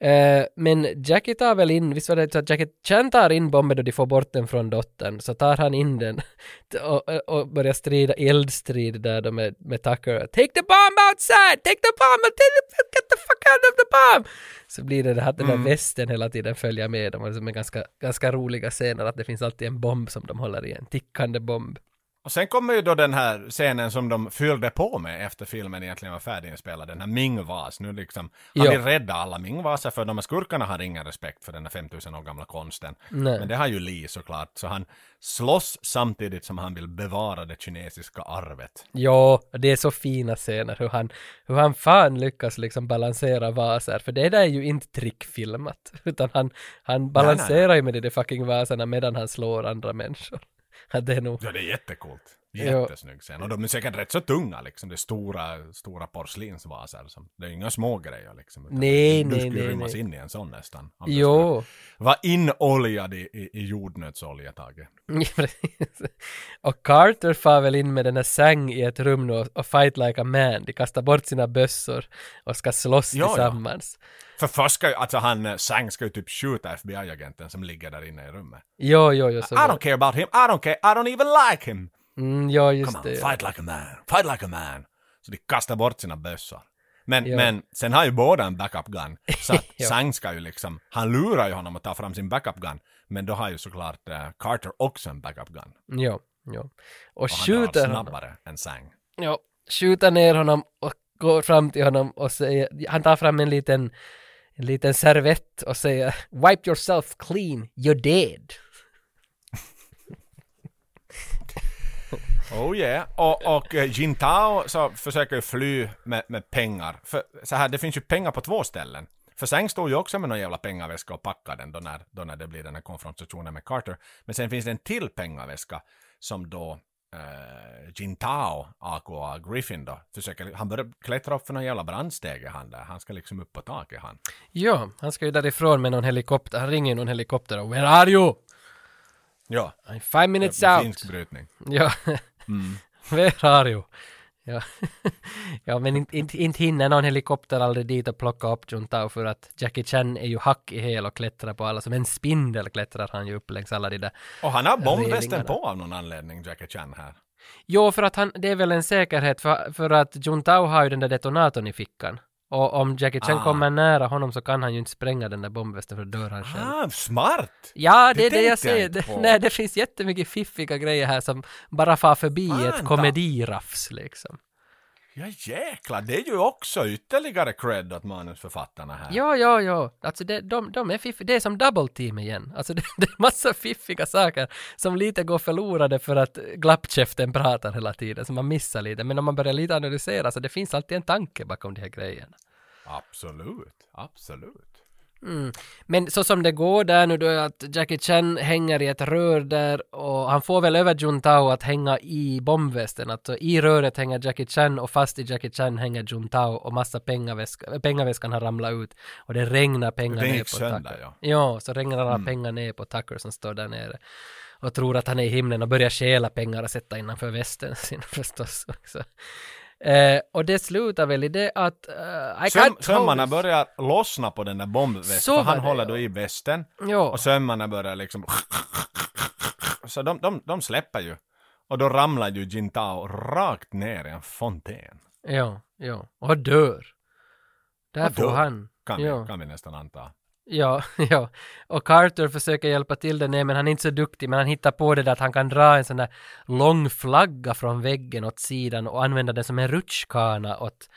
Eh, men Jackie tar väl in, visst var det så att Jackie Chan tar in bomben då de får bort den från dottern, så tar han in den och, och börjar strida, eldstrid där då med, med Tucker. Take the bomb outside! Take the bomb! Get the fuck out of the bomb! Så blir det det här, den där Mm. västen hela tiden följer med dem, och det är ganska, ganska roliga scener att det finns alltid en bomb som de håller i, en tickande bomb. Och sen kommer ju då den här scenen som de fyllde på med efter filmen egentligen var färdiginspelad, den här Ming-vas. Nu liksom, han vill rädda alla Ming-vaser för de här skurkarna har ingen respekt för den här 5000 år gamla konsten. Nej. Men det har ju Lee såklart, så han slåss samtidigt som han vill bevara det kinesiska arvet. Ja, det är så fina scener hur han, hur han fan lyckas liksom balansera vaser, för det där är ju inte trickfilmat, utan han, han balanserar ju med de där fucking vaserna medan han slår andra människor. Att det är nog... Ja, det är jättecoolt. Ja. Jättesnygg scen. Och de är säkert rätt så tunga liksom. Det är stora, stora porslinsvaser. Som, det är inga små grejer liksom. Nej, du nej, skulle nej, rymmas nej. in i en sån nästan. Om du Jo. skulle Var inoljad i, i, i jordnötsolja, Tage. Ja, och Carter far väl in med den här Sang i ett rum nu och, och fight like a man. De kastar bort sina bössor och ska slåss Ja, ja. tillsammans. För först ska ju, alltså han, eh, Sang ska ju typ skjuta FBI-agenten som ligger där inne i rummet. Jo, jo, jo. I don't care about him, I don't care, I don't even like him. Mm, ja, just Come on, det. ja. fight like a man, fight like a man. Så de kastar bort sina bössor. Men, Ja. men sen har ju båda en backup gun. Så att Ja. Sang ska ju liksom, han lurar ju honom att ta fram sin backup gun. Men då har ju såklart eh, Carter också en backup gun. Jo, jo. Och, Och han skjuter honom. snabbare än Sang. Ja, skjuter ner honom och går fram till honom och säger, han tar fram en liten, en liten servett och säger Wipe yourself clean, you're dead. Oh yeah. Och, och eh, Jintao så försöker fly med, med pengar. För så här, det finns ju pengar på två ställen. För Sang står ju också med någon jävla pengaväska och packar den då när, då när det blir den här konfrontationen med Carter. Men sen finns det en till pengaväska som då eh, Jintao, aka Griffin då, försöker, han börjar klättra upp för någon jävla brandstege han där. Han ska liksom upp på taket han. Ja, han ska ju därifrån med någon helikopter, han ringer någon helikopter och Where are you? Ja. I'm five minutes out. Finsk brytning. Ja. Mm. Where are you? Ja, ja men inte inte inte hinner någon helikopter aldrig dit och plocka upp Juntao för att Jackie Chan är ju hack i häl och klättrar på alla, som en spindel klättrar han ju upp längs alla de där Och han har bombvästen på av någon anledning, Jackie Chan här. Jo, för att han, det är väl en säkerhet för, för att Juntao har ju den där detonatorn i fickan. Och om Jackie Chan Ah. kommer nära honom så kan han ju inte spränga den där bombvästen för då dör han själv. Ah, smart! Ja, det, Det är det jag säger. Det, nej, det finns jättemycket fiffiga grejer här som bara far förbi Fan ett då. komediravs liksom. Ja jäklar, det är ju också ytterligare cred åt manusförfattarna här. Ja, ja, ja. Alltså det, de, de är fiffiga. Det är som double team igen. Alltså det, det är massa fiffiga saker som lite går förlorade för att glappkäften pratar hela tiden, så man missar lite. Men om man börjar lite analysera så det finns alltid en tanke bakom de här grejerna. Absolut, absolut. Mm. Men så som det går där nu då är att Jackie Chan hänger i ett rör där och han får väl över Juntao att hänga i bombvästen. Alltså i röret hänger Jackie Chan och fast i Jackie Chan hänger Juntao och massa pengaväska, pengaväskan har ramlat ut och det regnar pengar Den ner på sönder, Tucker. ja. Ja, så regnar alla Mm. pengar ner på Tucker som står där nere och tror att han är i himlen och börjar stjäla pengar och sätta innanför västen sin förstås också. Eh, och det slutar väl i det att uh, I Söm, sömmarna börjar lossna på den där bombvästen, för han det, håller ja. då i västen. Ja. Och sömmarna börjar liksom... Så de, de, de släpper ju. Och då ramlar ju Jintao rakt ner i en fontän. Ja, ja. Och dör. Där Och får dör, han. Kan, ja. vi, kan vi nästan anta. Ja, ja. Och Carter försöker hjälpa till där nere men han är inte så duktig men han hittar på det där att han kan dra en sån där lång flagga från väggen åt sidan och använda den som en rutschkana åt,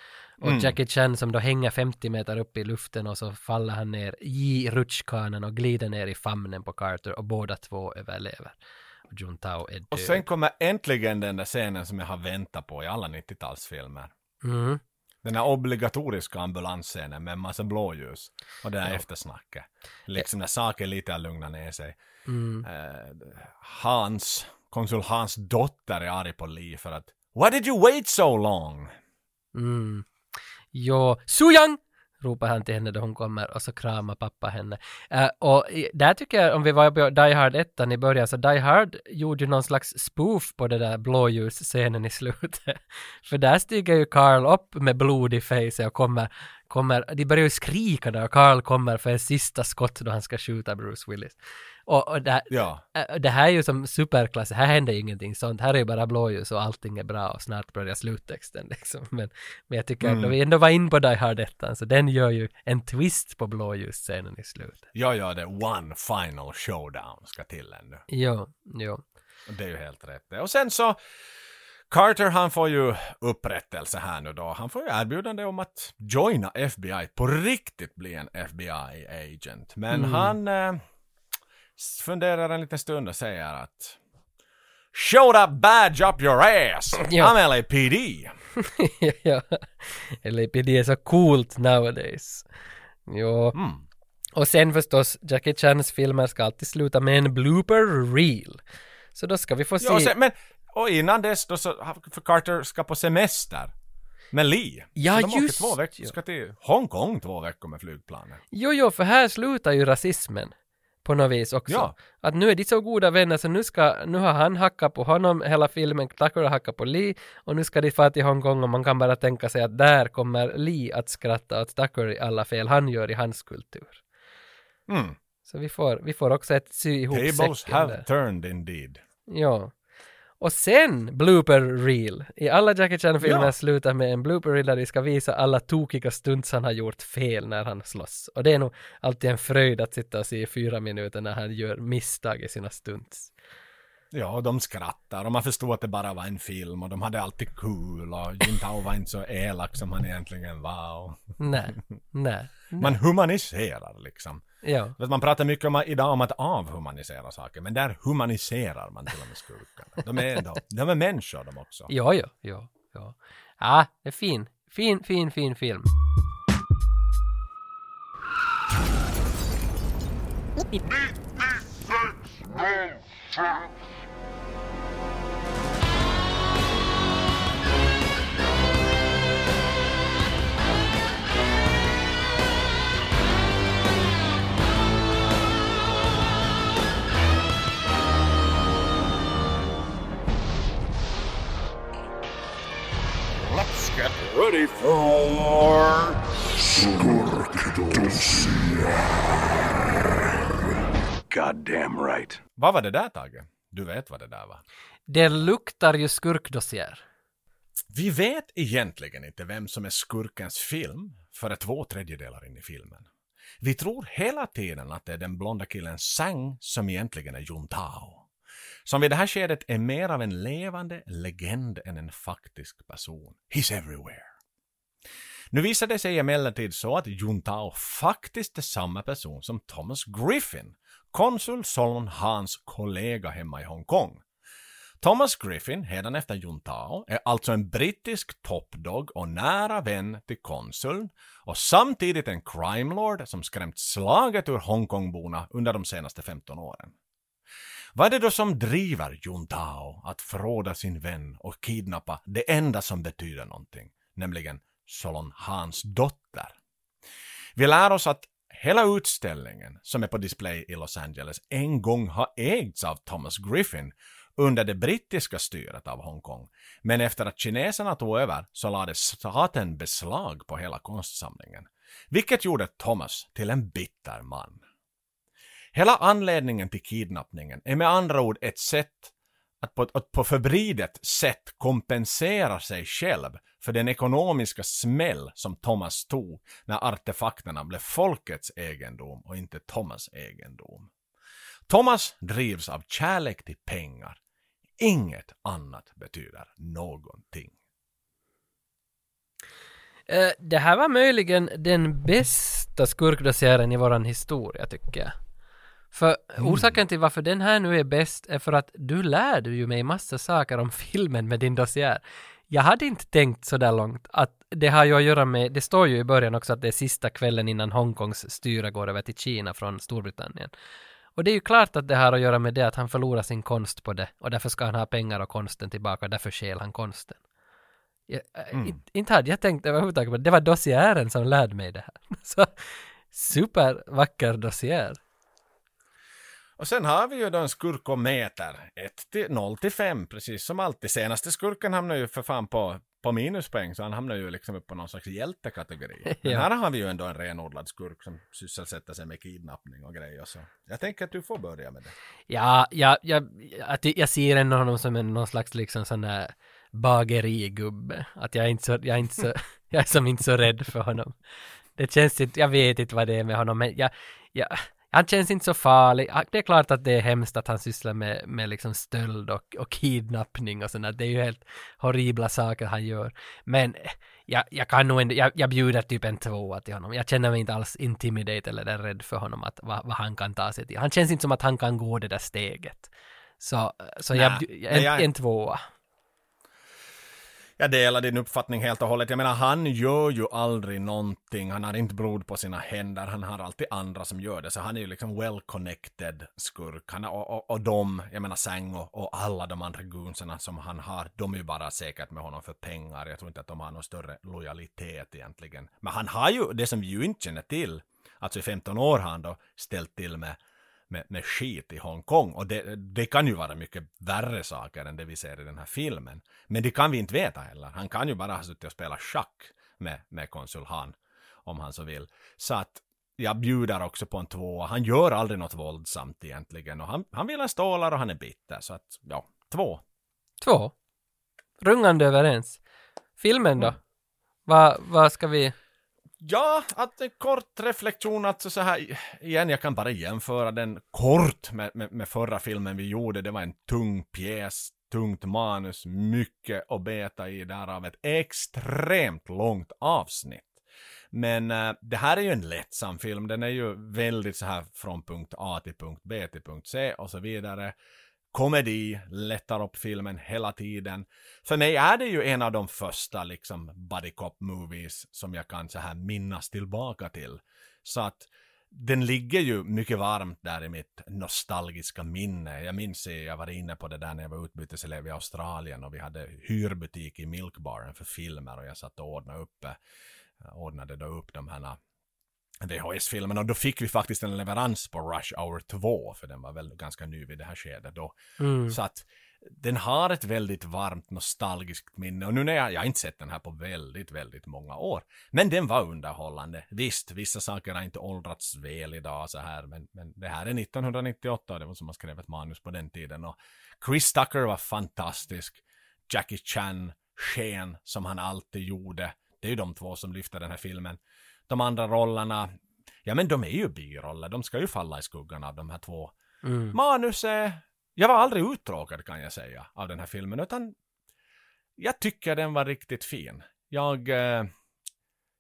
åt Mm. Jackie Chan som då hänger 50 meter upp i luften och så faller han ner i rutschkanan och glider ner i famnen på Carter och båda två överlever. Och Juntao är död. Och sen kommer äntligen den där scenen som jag har väntat på i alla 90-talsfilmer. Mm. Den här obligatoriska ambulansscenen med en massa blåljus. Och det här Ja. eftersnacket. Liksom när saker lite har lugnat ner sig. Mm. Eh, Hans, konsul Hans dotter är arg på Lee för att Why did you wait so long? Mm. Jo, Suyang! Ropar han till henne då hon kommer och så kramar pappa henne. Uh, och där tycker jag, om vi var på Die Hard 1 i början, så Die Hard gjorde ju någon slags spoof på den där blåljusscenen i slutet. För där stiger ju Carl upp med blod i face och kommer, kommer, de börjar ju skrika där och Carl kommer för en sista skott då han ska skjuta Bruce Willis. Och, och det, Ja. det här är ju som superklass, här händer ju ingenting sånt, här är ju bara blåljus och allting är bra och snart börjar sluttexten liksom. Men, men jag tycker Mm. att vi ändå var in på Die Hard 1, så den gör ju en twist på blåljusscenen i slutet. Ja, ja, det one final showdown ska till ännu. Jo, jo. Det är ju helt rätt. Och sen så Carter han får ju upprättelse här nu då. Han får ju erbjudande om att joina FBI, på riktigt bli en FBI-agent. Men Mm. han eh, funderar en liten stund och säger att Show that badge up your ass! Ja. I'm LAPD! ja, LAPD är så coolt nowadays. Jo. Mm. Och sen förstås, Jackie Chans filmer ska alltid sluta med en blooper reel. Så då ska vi få se... Ja, och sen, men, och innan dess då så, för Carter ska på semester. Med Lee. Ja, så de åker just två veckor, ska till Hongkong två veckor med flygplanet. Jo, jo, för här slutar ju rasismen på något vis också. Ja. Att nu är de så goda vänner så nu ska, nu har han hackat på honom hela filmen, Tucker har hackat på Lee och nu ska de fara till Hongkong och man kan bara tänka sig att där kommer Lee att skratta åt Tucker i alla fel han gör i hans kultur. Mm. Så vi får, vi får också ett sy ihop Tables säcken have där. turned indeed. Ja. Och sen blooper reel. I alla Jackie Chan-filmer Ja. slutar med en blooper reel där de ska visa alla tokiga stunts han har gjort fel när han slåss. Och det är nog alltid en fröjd att sitta och se i fyra minuter när han gör misstag i sina stunts. Ja, och de skrattar och man förstod att det bara var en film och de hade alltid kul och Jintao var inte så elak som han egentligen var. Och Nej, nej. man humaniserar liksom. Ja. Vet, Man pratar mycket om, idag om att avhumanisera saker, men där humaniserar man till och med skurkarna. De är, ändå, de är människor de också. Ja, ja, ja, ja. Ja, det är fin. Fin, fin, fin film. Ready for Goddamn right. Vad var det där Tage? Du vet vad det där var. Det luktar ju skurkdossier. Vi vet egentligen inte vem som är skurkens film före två tredjedelar in i filmen. Vi tror hela tiden att det är den blonda killen Sang som egentligen är Juntao som vid det här skedet är mer av en levande legend än en faktisk person. He's everywhere. Nu visar det sig emellertid så att Juntao faktiskt är samma person som Thomas Griffin, konsul Solon Hans kollega hemma i Hongkong. Thomas Griffin, efter Juntao, är alltså en brittisk toppdog och nära vän till konsuln och samtidigt en crime lord som skrämt slaget ur Hongkongborna under de senaste 15 åren. Vad är det då som driver Juntao att fråda sin vän och kidnappa det enda som betyder någonting, nämligen Solon Hans dotter? Vi lär oss att hela utställningen som är på display i Los Angeles en gång har ägts av Thomas Griffin under det brittiska styret av Hongkong. Men efter att kineserna tog över så lade staten beslag på hela konstsamlingen. Vilket gjorde Thomas till en bitter man. Hela anledningen till kidnappningen är med andra ord ett sätt att på, att på förbridet sätt kompensera sig själv för den ekonomiska smäll som Thomas tog när artefakterna blev folkets egendom och inte Thomas egendom. Thomas drivs av kärlek till pengar. Inget annat betyder någonting. Eh, det här var möjligen den bästa skurkdossiären i våran historia tycker jag. För mm. orsaken till varför den här nu är bäst är för att du lärde ju mig massa saker om filmen med din dossiär. Jag hade inte tänkt så där långt att det har ju att göra med, det står ju i början också att det är sista kvällen innan Hongkongs styre går över till Kina från Storbritannien. Och det är ju klart att det har att göra med det att han förlorar sin konst på det och därför ska han ha pengar och konsten tillbaka och därför stjäl han konsten. Jag, äh, mm. Inte hade jag tänkt överhuvudtaget på det, det var dossiären som lärde mig det här. Så supervacker dossiär. Och sen har vi ju då en skurkometer. 1 till 0 till 5, precis som alltid. Senaste skurken hamnar ju för fan på, på minuspoäng, så han hamnar ju liksom upp på någon slags hjältekategori. ja. Men här har vi ju ändå en renodlad skurk som sysselsätter sig med kidnappning och grejer. Så jag tänker att du får börja med det. Ja, ja, ja att jag ser ändå honom som en, någon slags liksom sån där bagerigubbe. Att jag är inte så, jag är inte så, jag är som inte så rädd för honom. Det känns inte, jag vet inte vad det är med honom, men jag, jag han känns inte så farlig. Det är klart att det är hemskt att han sysslar med, med liksom stöld och, och kidnappning och sådär. Det är ju helt horribla saker han gör. Men jag, jag kan nog ändå, jag, jag bjuder typ en tvåa till honom. Jag känner mig inte alls intimidate eller rädd för honom att vad, vad han kan ta sig till. Han känns inte som att han kan gå det där steget. Så, så jag, en, jag, en tvåa. Jag delar din uppfattning helt och hållet. Jag menar, han gör ju aldrig någonting. Han har inte blod på sina händer. Han har alltid andra som gör det. Så han är ju liksom well connected skurk. Han, och, och, och de, jag menar Sang och, och alla de andra gunsarna som han har, de är ju bara säkert med honom för pengar. Jag tror inte att de har någon större lojalitet egentligen. Men han har ju, det som vi ju inte känner till, alltså i 15 år har han då ställt till med med, med skit i Hongkong. Och det, det kan ju vara mycket värre saker än det vi ser i den här filmen. Men det kan vi inte veta heller. Han kan ju bara ha suttit och spelat schack med, med konsul Han, om han så vill. Så att jag bjuder också på en tvåa. Han gör aldrig något våldsamt egentligen. Och han, han vill ha stålar och han är bitter. Så att, ja, två. Två? Rungande överens. Filmen då? Mm. Vad va ska vi... Ja, att en kort reflektion, alltså så här, igen, jag kan bara jämföra den kort med, med, med förra filmen vi gjorde. Det var en tung pjäs, tungt manus, mycket att beta i, därav ett extremt långt avsnitt. Men äh, det här är ju en lättsam film, den är ju väldigt så här från punkt A till punkt B till punkt C och så vidare komedi, lättar upp filmen hela tiden. För mig är det ju en av de första liksom buddy cop movies som jag kan så här minnas tillbaka till. Så att den ligger ju mycket varmt där i mitt nostalgiska minne. Jag minns att jag var inne på det där när jag var utbyteselev i Australien och vi hade hyrbutik i Milkbaren för filmer och jag satt och ordnade upp, eh, ordnade då upp de här VHS-filmen och då fick vi faktiskt en leverans på Rush Hour 2 för den var väl ganska ny vid det här skedet då. Mm. Så att den har ett väldigt varmt nostalgiskt minne och nu när jag, jag har inte sett den här på väldigt, väldigt många år. Men den var underhållande. Visst, vissa saker har inte åldrats väl idag så här, men, men det här är 1998 och det var som man skrev ett manus på den tiden och Chris Tucker var fantastisk. Jackie Chan sken som han alltid gjorde. Det är ju de två som lyfter den här filmen de andra rollerna, ja men de är ju biroller, de ska ju falla i skuggan av de här två. Mm. Manuset, jag var aldrig uttråkad kan jag säga av den här filmen, utan jag tycker den var riktigt fin. Jag, eh,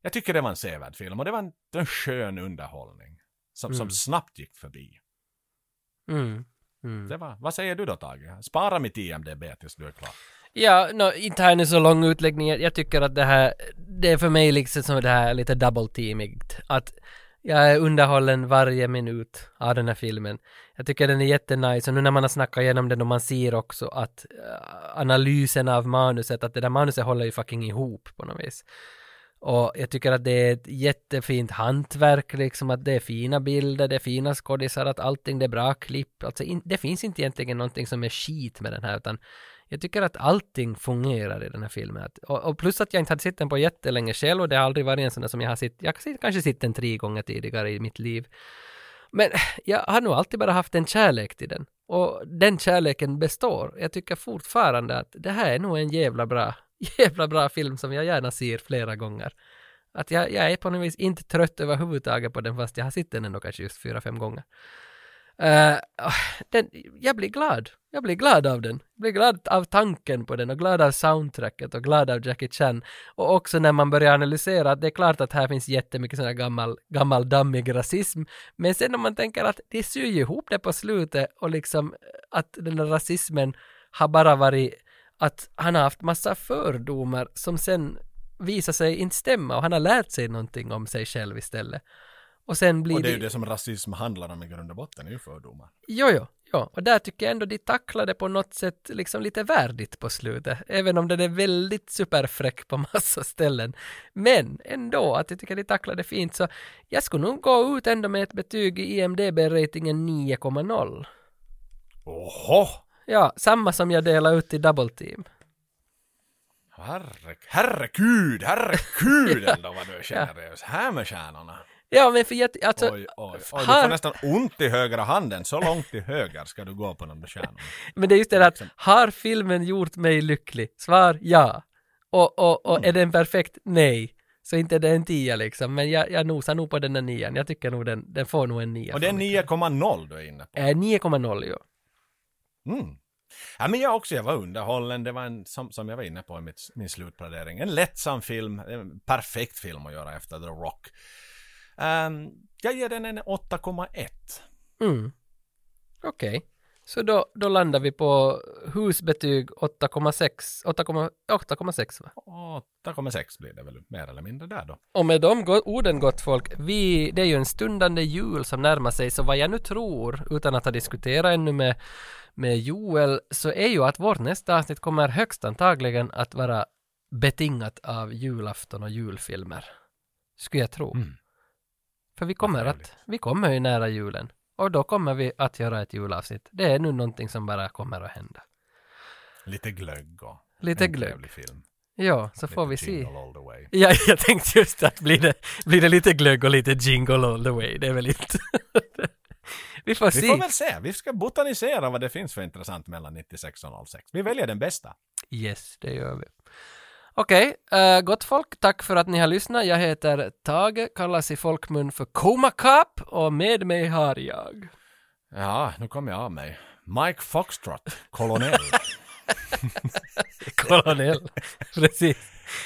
jag tycker det var en sevärd film och det var en, en skön underhållning som, som Mm. snabbt gick förbi. Mm. Mm. Det var, vad säger du då Tage? Spara mitt IMDB tills du är klar. Ja, no, inte här nu så lång utläggning. Jag, tycker att det här, det är för mig liksom som det här lite double teamigt. Att jag är underhållen varje minut av den här filmen. Jag tycker den är jättenice och nu när man har snackat igenom den och man ser också att uh, analysen av manuset, att det där manuset håller ju fucking ihop på något vis. Och jag tycker att det är ett jättefint hantverk liksom, att det är fina bilder, det är fina skådisar, att allting det är bra klipp. Alltså in, det finns inte egentligen någonting som är skit med den här utan jag tycker att allting fungerar i den här filmen. Att, och, och plus att jag inte hade sett den på jättelänge själv och det har aldrig varit en sån där som jag har sett, jag har kanske sett den tre gånger tidigare i mitt liv. Men jag har nog alltid bara haft en kärlek till den. Och den kärleken består. Jag tycker fortfarande att det här är nog en jävla bra, jävla bra film som jag gärna ser flera gånger. Att jag, jag är på något vis inte trött överhuvudtaget på den fast jag har sett den ändå kanske just fyra, fem gånger. Uh, den, jag blir glad. Jag blir glad av den. Jag blir glad av tanken på den och glad av soundtracket och glad av Jackie Chan. Och också när man börjar analysera att det är klart att här finns jättemycket sån här gammal, gammal dammig rasism. Men sen om man tänker att det syr ju ihop det på slutet och liksom eh, att den där rasismen har bara varit att han har haft massa fördomar som sen visar sig inte stämma och han har lärt sig någonting om sig själv istället. Och sen blir Och det är ju det som rasism handlar om i grund och botten, är ju fördomar. Jo, jo, jo. Och där tycker jag ändå de tacklade på något sätt liksom lite värdigt på slutet. Även om den är väldigt superfräck på massa ställen. Men ändå, att jag tycker de tacklade fint. Så jag skulle nog gå ut ändå med ett betyg i IMDB-ratingen 9,0. Oho! Ja, samma som jag delar ut i Double Team. Herre, herregud, herregud ändå vad du är generös. Här med stjärnorna. Ja, men för jag, alltså, Oj, oj, oj. Du får nästan ont i högra handen. Så långt till höger ska du gå på de där stjärnorna. Men det är just det att, har filmen gjort mig lycklig? Svar ja. Och, och, och är den perfekt? Nej. Så inte är det en tia liksom, men jag, jag nosar nog på den där nian. Jag tycker nog den, den får nog en nia. Och det är från mig. 9,0 du är inne på. Eh, 9,0 ja. Mm. Ja, men jag också, jag var underhållen. Det var en, som, som jag var inne på i mitt, min slutplädering, en lättsam film. En perfekt film att göra efter The Rock. Ehm, jag ger den en 8,1. Mm. Okej. Så då, då landar vi på husbetyg 8,6. 8,6 8,6 va? 8,6 blir det väl mer eller mindre där då. Och med de go- orden gott folk, vi, det är ju en stundande jul som närmar sig, så vad jag nu tror, utan att ha diskuterat ännu med, med Joel, så är ju att vårt nästa avsnitt kommer högst antagligen att vara betingat av julafton och julfilmer. Skulle jag tro. För vi kommer att, vi kommer ju nära julen. Och då kommer vi att göra ett julavsnitt. Det är nu någonting som bara kommer att hända. Lite glögg och Lite en glögg. trevlig film. Ja, så Lite får vi se. all the way. Ja, jag tänkte just att blir det, blir det lite glögg och lite jingle all the way, det är väl inte... vi får Vi se. får väl se. Vi ska botanisera vad det finns för intressant mellan 96 och 06. Vi väljer den bästa. Yes, det gör vi. Okej, eh, gott folk, tack för att ni har lyssnat. Jag heter Tage, kallas i folkmun för Coma Cup och med mig har jag... Ja, nu kommer jag av mig. Mike Foxtrot, kolonell. Kolonell. Precis.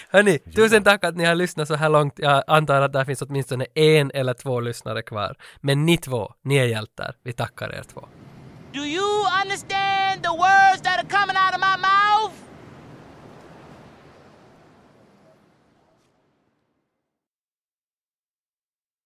Hörni, tusen tack att ni har lyssnat så här långt. Jag antar att det finns åtminstone en eller två lyssnare kvar. Men ni två, ni är hjältar. Vi tackar er två. Do you understand?